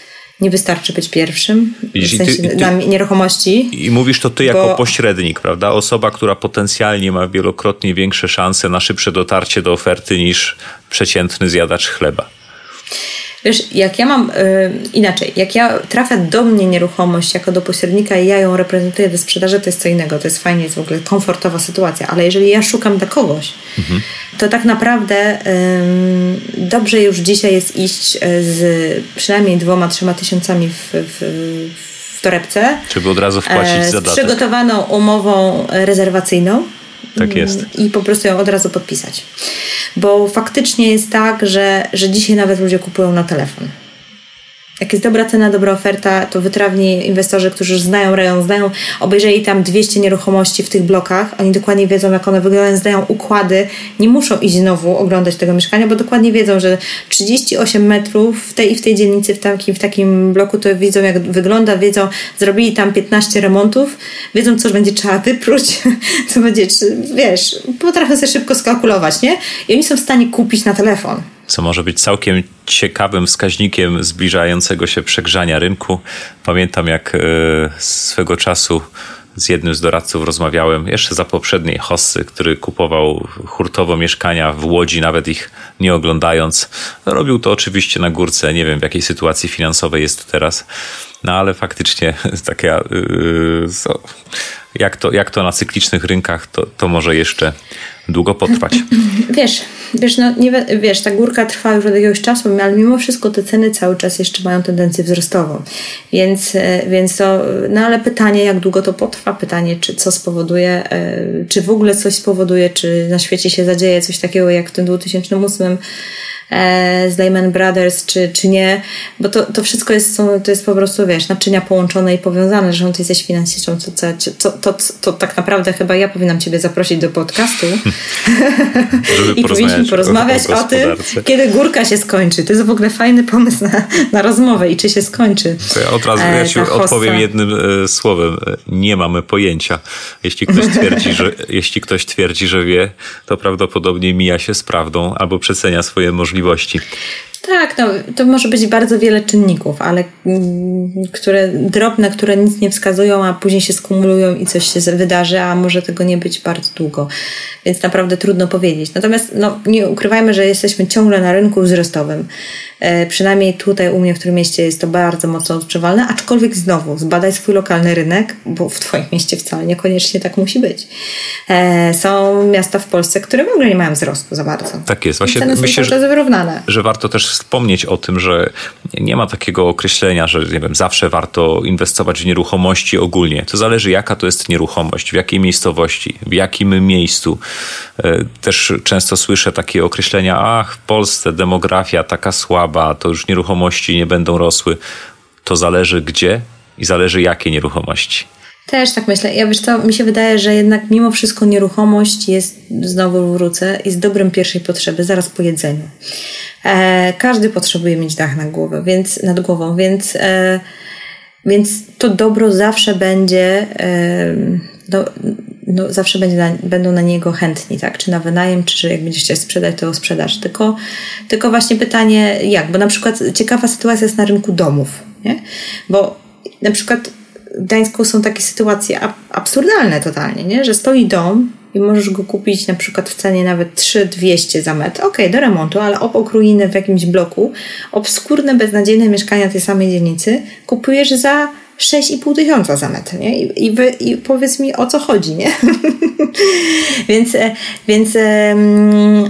nie wystarczy być pierwszym w sensie ty, ty, dla nieruchomości. I mówisz to ty jako pośrednik, prawda? Osoba, która potencjalnie ma wielokrotnie większe szanse na szybsze dotarcie do oferty niż przeciętny zjadacz chleba. Wiesz, jak ja mam y, inaczej, jak ja trafia do mnie nieruchomość jako do pośrednika i ja ją reprezentuję do sprzedaży, to jest co innego. To jest fajnie, jest w ogóle komfortowa sytuacja, ale jeżeli ja szukam dla kogoś, mhm. to tak naprawdę y, dobrze już dzisiaj jest iść y, z przynajmniej dwoma, trzema tysiącami w, w, w torebce. Żeby od razu wpłacić e, Z przygotowaną umową rezerwacyjną. Tak jest. I po prostu ją od razu podpisać. Bo faktycznie jest tak, że, że dzisiaj nawet ludzie kupują na telefon. Jak jest dobra cena, dobra oferta, to wytrawni inwestorzy, którzy już znają rejon, znają, obejrzeli tam 200 nieruchomości w tych blokach, oni dokładnie wiedzą, jak one wyglądają, znają układy, nie muszą iść znowu oglądać tego mieszkania, bo dokładnie wiedzą, że 38 metrów w tej i w tej dzielnicy, w takim, w takim bloku, to wiedzą, jak wygląda, wiedzą, zrobili tam 15 remontów, wiedzą, co będzie trzeba wypróć, co będzie, wiesz, potrafią sobie szybko skalkulować, nie? I oni są w stanie kupić na telefon co może być całkiem ciekawym wskaźnikiem zbliżającego się przegrzania rynku. Pamiętam, jak e, swego czasu z jednym z doradców rozmawiałem jeszcze za poprzedniej hossy, który kupował hurtowo mieszkania w Łodzi, nawet ich nie oglądając. Robił to oczywiście na górce. Nie wiem, w jakiej sytuacji finansowej jest teraz. No ale faktycznie taka, yy, jak, to, jak to na cyklicznych rynkach, to, to może jeszcze długo potrwać. Wiesz, wiesz, no, nie, wiesz, ta górka trwa już od jakiegoś czasu, ale mimo wszystko te ceny cały czas jeszcze mają tendencję wzrostową. Więc, e, więc to, no ale pytanie, jak długo to potrwa, pytanie, czy co spowoduje, e, czy w ogóle coś spowoduje, czy na świecie się zadzieje coś takiego jak w tym 2008 E, z Lehman Brothers, czy, czy nie, bo to, to wszystko jest, są, to jest po prostu, wiesz, naczynia połączone i powiązane, że ty jesteś finansistą, to, to, to, to, to tak naprawdę chyba ja powinnam Ciebie zaprosić do podcastu i powinniśmy porozmawiać o, o, tym, kiedy górka się skończy. To jest w ogóle fajny pomysł na, na rozmowę i czy się skończy. To ja od razu ja Ci odpowiem jednym e, słowem. Nie mamy pojęcia. Jeśli ktoś twierdzi, że, jeśli ktoś twierdzi, że wie, to prawdopodobnie mija się z prawdą albo przecenia swoje możliwości możliwości. Tak, no, to może być bardzo wiele czynników, ale mm, które drobne, które nic nie wskazują, a później się skumulują i coś się wydarzy, a może tego nie być bardzo długo. Więc naprawdę trudno powiedzieć. Natomiast no, nie ukrywajmy, że jesteśmy ciągle na rynku wzrostowym. E, przynajmniej tutaj u mnie w którym mieście jest to bardzo mocno odczuwalne, aczkolwiek znowu zbadaj swój lokalny rynek, bo w Twoim mieście wcale niekoniecznie tak musi być. E, są miasta w Polsce, które w ogóle nie mają wzrostu za bardzo. Tak jest. Właśnie myślę, że, wyrównane. że warto też wspomnieć o tym, że nie ma takiego określenia, że nie wiem, zawsze warto inwestować w nieruchomości ogólnie. To zależy jaka to jest nieruchomość, w jakiej miejscowości, w jakim miejscu. E, też często słyszę takie określenia, ach, w Polsce demografia taka słaba, to już nieruchomości nie będą rosły. To zależy gdzie i zależy jakie nieruchomości. Też tak myślę. Ja wiesz co, mi się wydaje, że jednak mimo wszystko nieruchomość jest, znowu wrócę, jest dobrem pierwszej potrzeby, zaraz po jedzeniu. E, każdy potrzebuje mieć dach na głowę, więc, nad głową, więc, e, więc to dobro zawsze będzie, e, do, no, zawsze będzie na, będą na niego chętni, tak? Czy na wynajem, czy jak będziesz chciał sprzedać, to sprzedaż. Tylko, tylko właśnie pytanie jak, bo na przykład ciekawa sytuacja jest na rynku domów, nie? Bo na przykład Gdańsku są takie sytuacje absurdalne totalnie, nie? Że stoi dom, i możesz go kupić na przykład w cenie nawet 3200 za metr. Ok, do remontu, ale obok ruiny w jakimś bloku, obskurne, beznadziejne mieszkania tej samej dzielnicy kupujesz za 6,5 tysiąca za metr, nie? I, i, I, powiedz mi, o co chodzi, nie? więc e, więc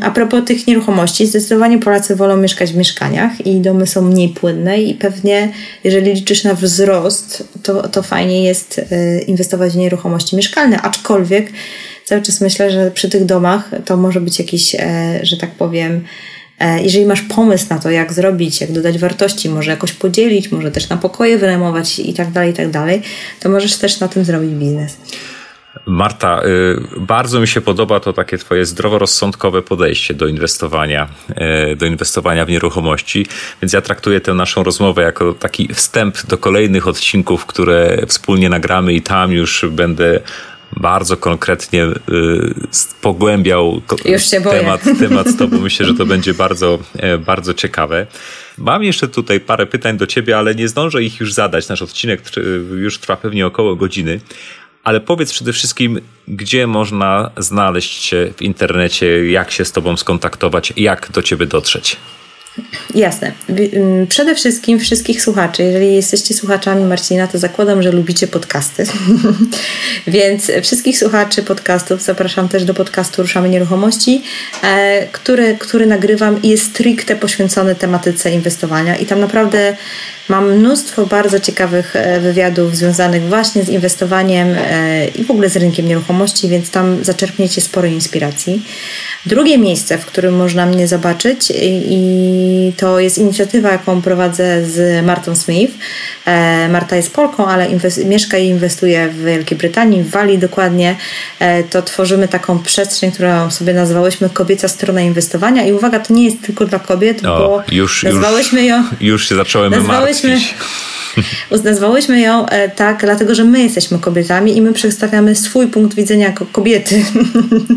a propos tych nieruchomości, zdecydowanie Polacy wolą mieszkać w mieszkaniach i domy są mniej płynne i pewnie, jeżeli liczysz na wzrost, to, to fajnie jest e, inwestować w nieruchomości mieszkalne, aczkolwiek cały czas myślę, że przy tych domach to może być jakiś, e, że tak powiem, jeżeli masz pomysł na to, jak zrobić, jak dodać wartości, może jakoś podzielić, może też na pokoje wynajmować i tak dalej, i tak dalej, to możesz też na tym zrobić biznes. Marta, y, bardzo mi się podoba to takie twoje zdroworozsądkowe podejście do inwestowania, y, do inwestowania w nieruchomości, więc ja traktuję tę naszą rozmowę jako taki wstęp do kolejnych odcinków, które wspólnie nagramy i tam już będę bardzo konkretnie y, pogłębiał temat, temat z tobą. Myślę, że to będzie bardzo, e, bardzo ciekawe. Mam jeszcze tutaj parę pytań do ciebie, ale nie zdążę ich już zadać. Nasz odcinek już trwa pewnie około godziny. Ale powiedz przede wszystkim, gdzie można znaleźć Cię w internecie, jak się z Tobą skontaktować, jak do Ciebie dotrzeć. Jasne. Mm, przede wszystkim wszystkich słuchaczy, jeżeli jesteście słuchaczami Marcina, to zakładam, że lubicie podcasty. Więc wszystkich słuchaczy podcastów zapraszam też do podcastu Ruszamy Nieruchomości, e, który, który nagrywam i jest stricte poświęcony tematyce inwestowania. I tam naprawdę mam mnóstwo bardzo ciekawych e, wywiadów związanych właśnie z inwestowaniem e, i w ogóle z rynkiem nieruchomości, więc tam zaczerpniecie sporo inspiracji. Drugie miejsce, w którym można mnie zobaczyć, i to jest inicjatywa, jaką prowadzę z Martą Smith. E, Marta jest Polką, ale mieszka i inwestuje w Wielkiej Brytanii, w Walii dokładnie. E, to tworzymy taką przestrzeń, którą sobie nazwałyśmy Kobieca Strona Inwestowania. I uwaga, to nie jest tylko dla kobiet, o, bo już, nazwałyśmy już, ją. Już się zacząłem nazwałyśmy, martwić. Nazwałyśmy ją e, tak, dlatego że my jesteśmy kobietami i my przedstawiamy swój punkt widzenia jako kobiety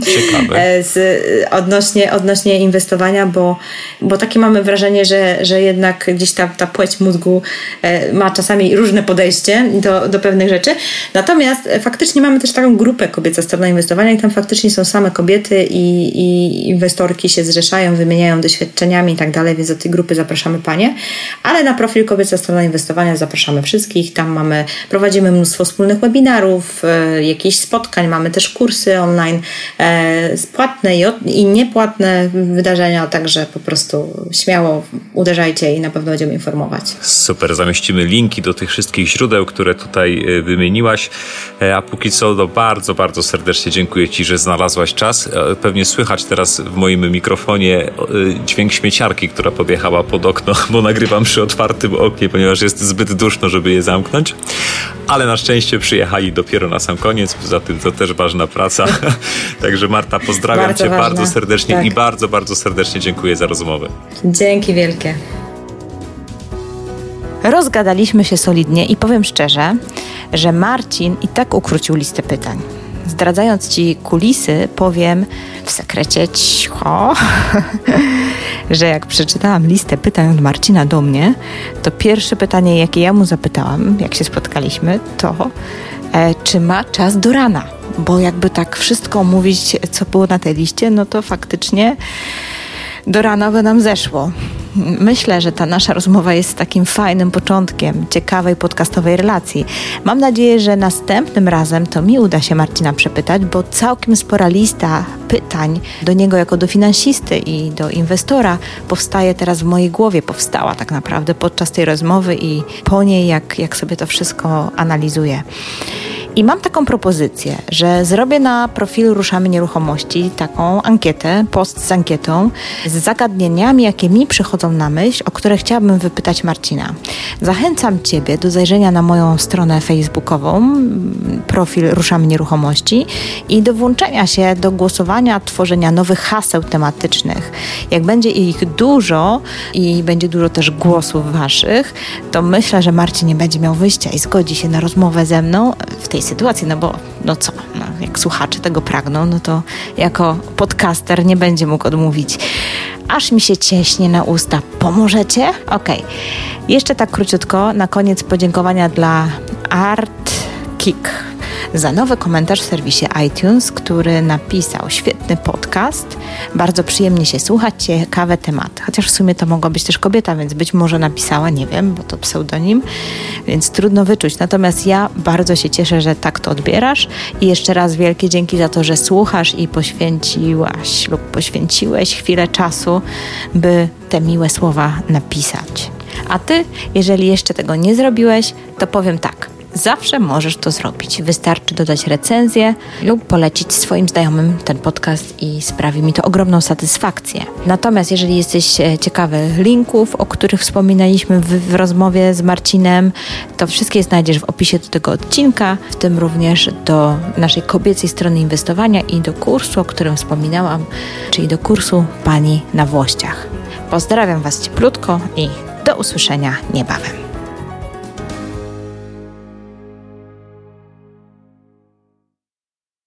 Ciekawe. z, odnośnie, odnośnie inwestowania, bo, bo takie mamy wrażenie, że, że jednak gdzieś ta, ta płeć mózgu e, ma czasami różne podejście do, do pewnych rzeczy. Natomiast faktycznie mamy też taką grupę kobieca strona inwestowania i tam faktycznie są same kobiety i, i inwestorki się zrzeszają, wymieniają doświadczeniami i tak dalej, więc do tej grupy zapraszamy panie. Ale na profil kobieca strona inwestowania zapraszamy wszystkich. Tam mamy, prowadzimy mnóstwo wspólnych webinarów, e, jakichś spotkań, mamy też kursy online, e, płatne i niepłatne wydarzenia, także po prostu śmiało uderzajcie i na pewno będziemy informować. Super, zamieścimy linki do tych wszystkich źródeł, które tutaj wymieniłaś. A póki co, bardzo, bardzo serdecznie dziękuję Ci, że znalazłaś czas. Pewnie słychać teraz w moim mikrofonie dźwięk śmieciarki, która podjechała pod okno, bo nagrywam przy otwartym oknie, ponieważ jest zbyt duszno, żeby je zamknąć. Ale na szczęście przyjechali dopiero na sam koniec, poza tym to też ważna praca. Także Marta, pozdrawiam bardzo Cię ważne. bardzo serdecznie tak. i bardzo, bardzo serdecznie dziękuję za rozmowę. Dzięki wielkie. Rozgadaliśmy się solidnie i powiem szczerze, że Marcin i tak ukrócił listę pytań. Zdradzając Ci kulisy, powiem w sekrecie cicho, że jak przeczytałam listę pytań od Marcina do mnie, to pierwsze pytanie, jakie ja mu zapytałam, jak się spotkaliśmy, to e, czy ma czas do rana? Bo jakby tak wszystko mówić, co było na tej liście, no to faktycznie do rana by nam zeszło. Myślę, że ta nasza rozmowa jest takim fajnym początkiem ciekawej podcastowej relacji. Mam nadzieję, że następnym razem to mi uda się Marcina przepytać, bo całkiem spora lista pytań do niego jako do finansisty i do inwestora powstaje teraz w mojej głowie, powstała tak naprawdę podczas tej rozmowy i po niej, jak, jak sobie to wszystko analizuję. I mam taką propozycję, że zrobię na profilu Ruszamy Nieruchomości taką ankietę, post z ankietą, z zagadnieniami, jakie mi przychodzą na myśl, o które chciałabym wypytać Marcina. Zachęcam Ciebie do zajrzenia na moją stronę facebookową, profil Ruszamy Nieruchomości i do włączenia się do głosowania, tworzenia nowych haseł tematycznych. Jak będzie ich dużo i będzie dużo też głosów Waszych, to myślę, że Marcin nie będzie miał wyjścia i zgodzi się na rozmowę ze mną w tej sytuacji, no bo no co, no, jak słuchacze tego pragną, no to jako podcaster nie będzie mógł odmówić. Aż mi się cieśnie na usta. Pomożecie? Okej. Okay. Jeszcze tak króciutko, na koniec podziękowania dla Art Kick za nowy komentarz w serwisie iTunes, który napisał świetny podcast. Bardzo przyjemnie się słuchać, ciekawe tematy. Chociaż w sumie to mogła być też kobieta, więc być może napisała, nie wiem, bo to pseudonim, więc trudno wyczuć. Natomiast ja bardzo się cieszę, że tak to odbierasz i jeszcze raz wielkie dzięki za to, że słuchasz i poświęciłaś lub poświęciłeś chwilę czasu, by te miłe słowa napisać. A ty, jeżeli jeszcze tego nie zrobiłeś, to powiem tak. Zawsze możesz to zrobić. Wystarczy dodać recenzję lub polecić swoim znajomym ten podcast i sprawi mi to ogromną satysfakcję. Natomiast jeżeli jesteś e, ciekawy linków, o których wspominaliśmy w, w rozmowie z Marcinem, to wszystkie znajdziesz w opisie do tego odcinka, w tym również do naszej kobiecej strony inwestowania i do kursu, o którym wspominałam, czyli do kursu Pani na Włościach. Pozdrawiam Was cieplutko i do usłyszenia niebawem.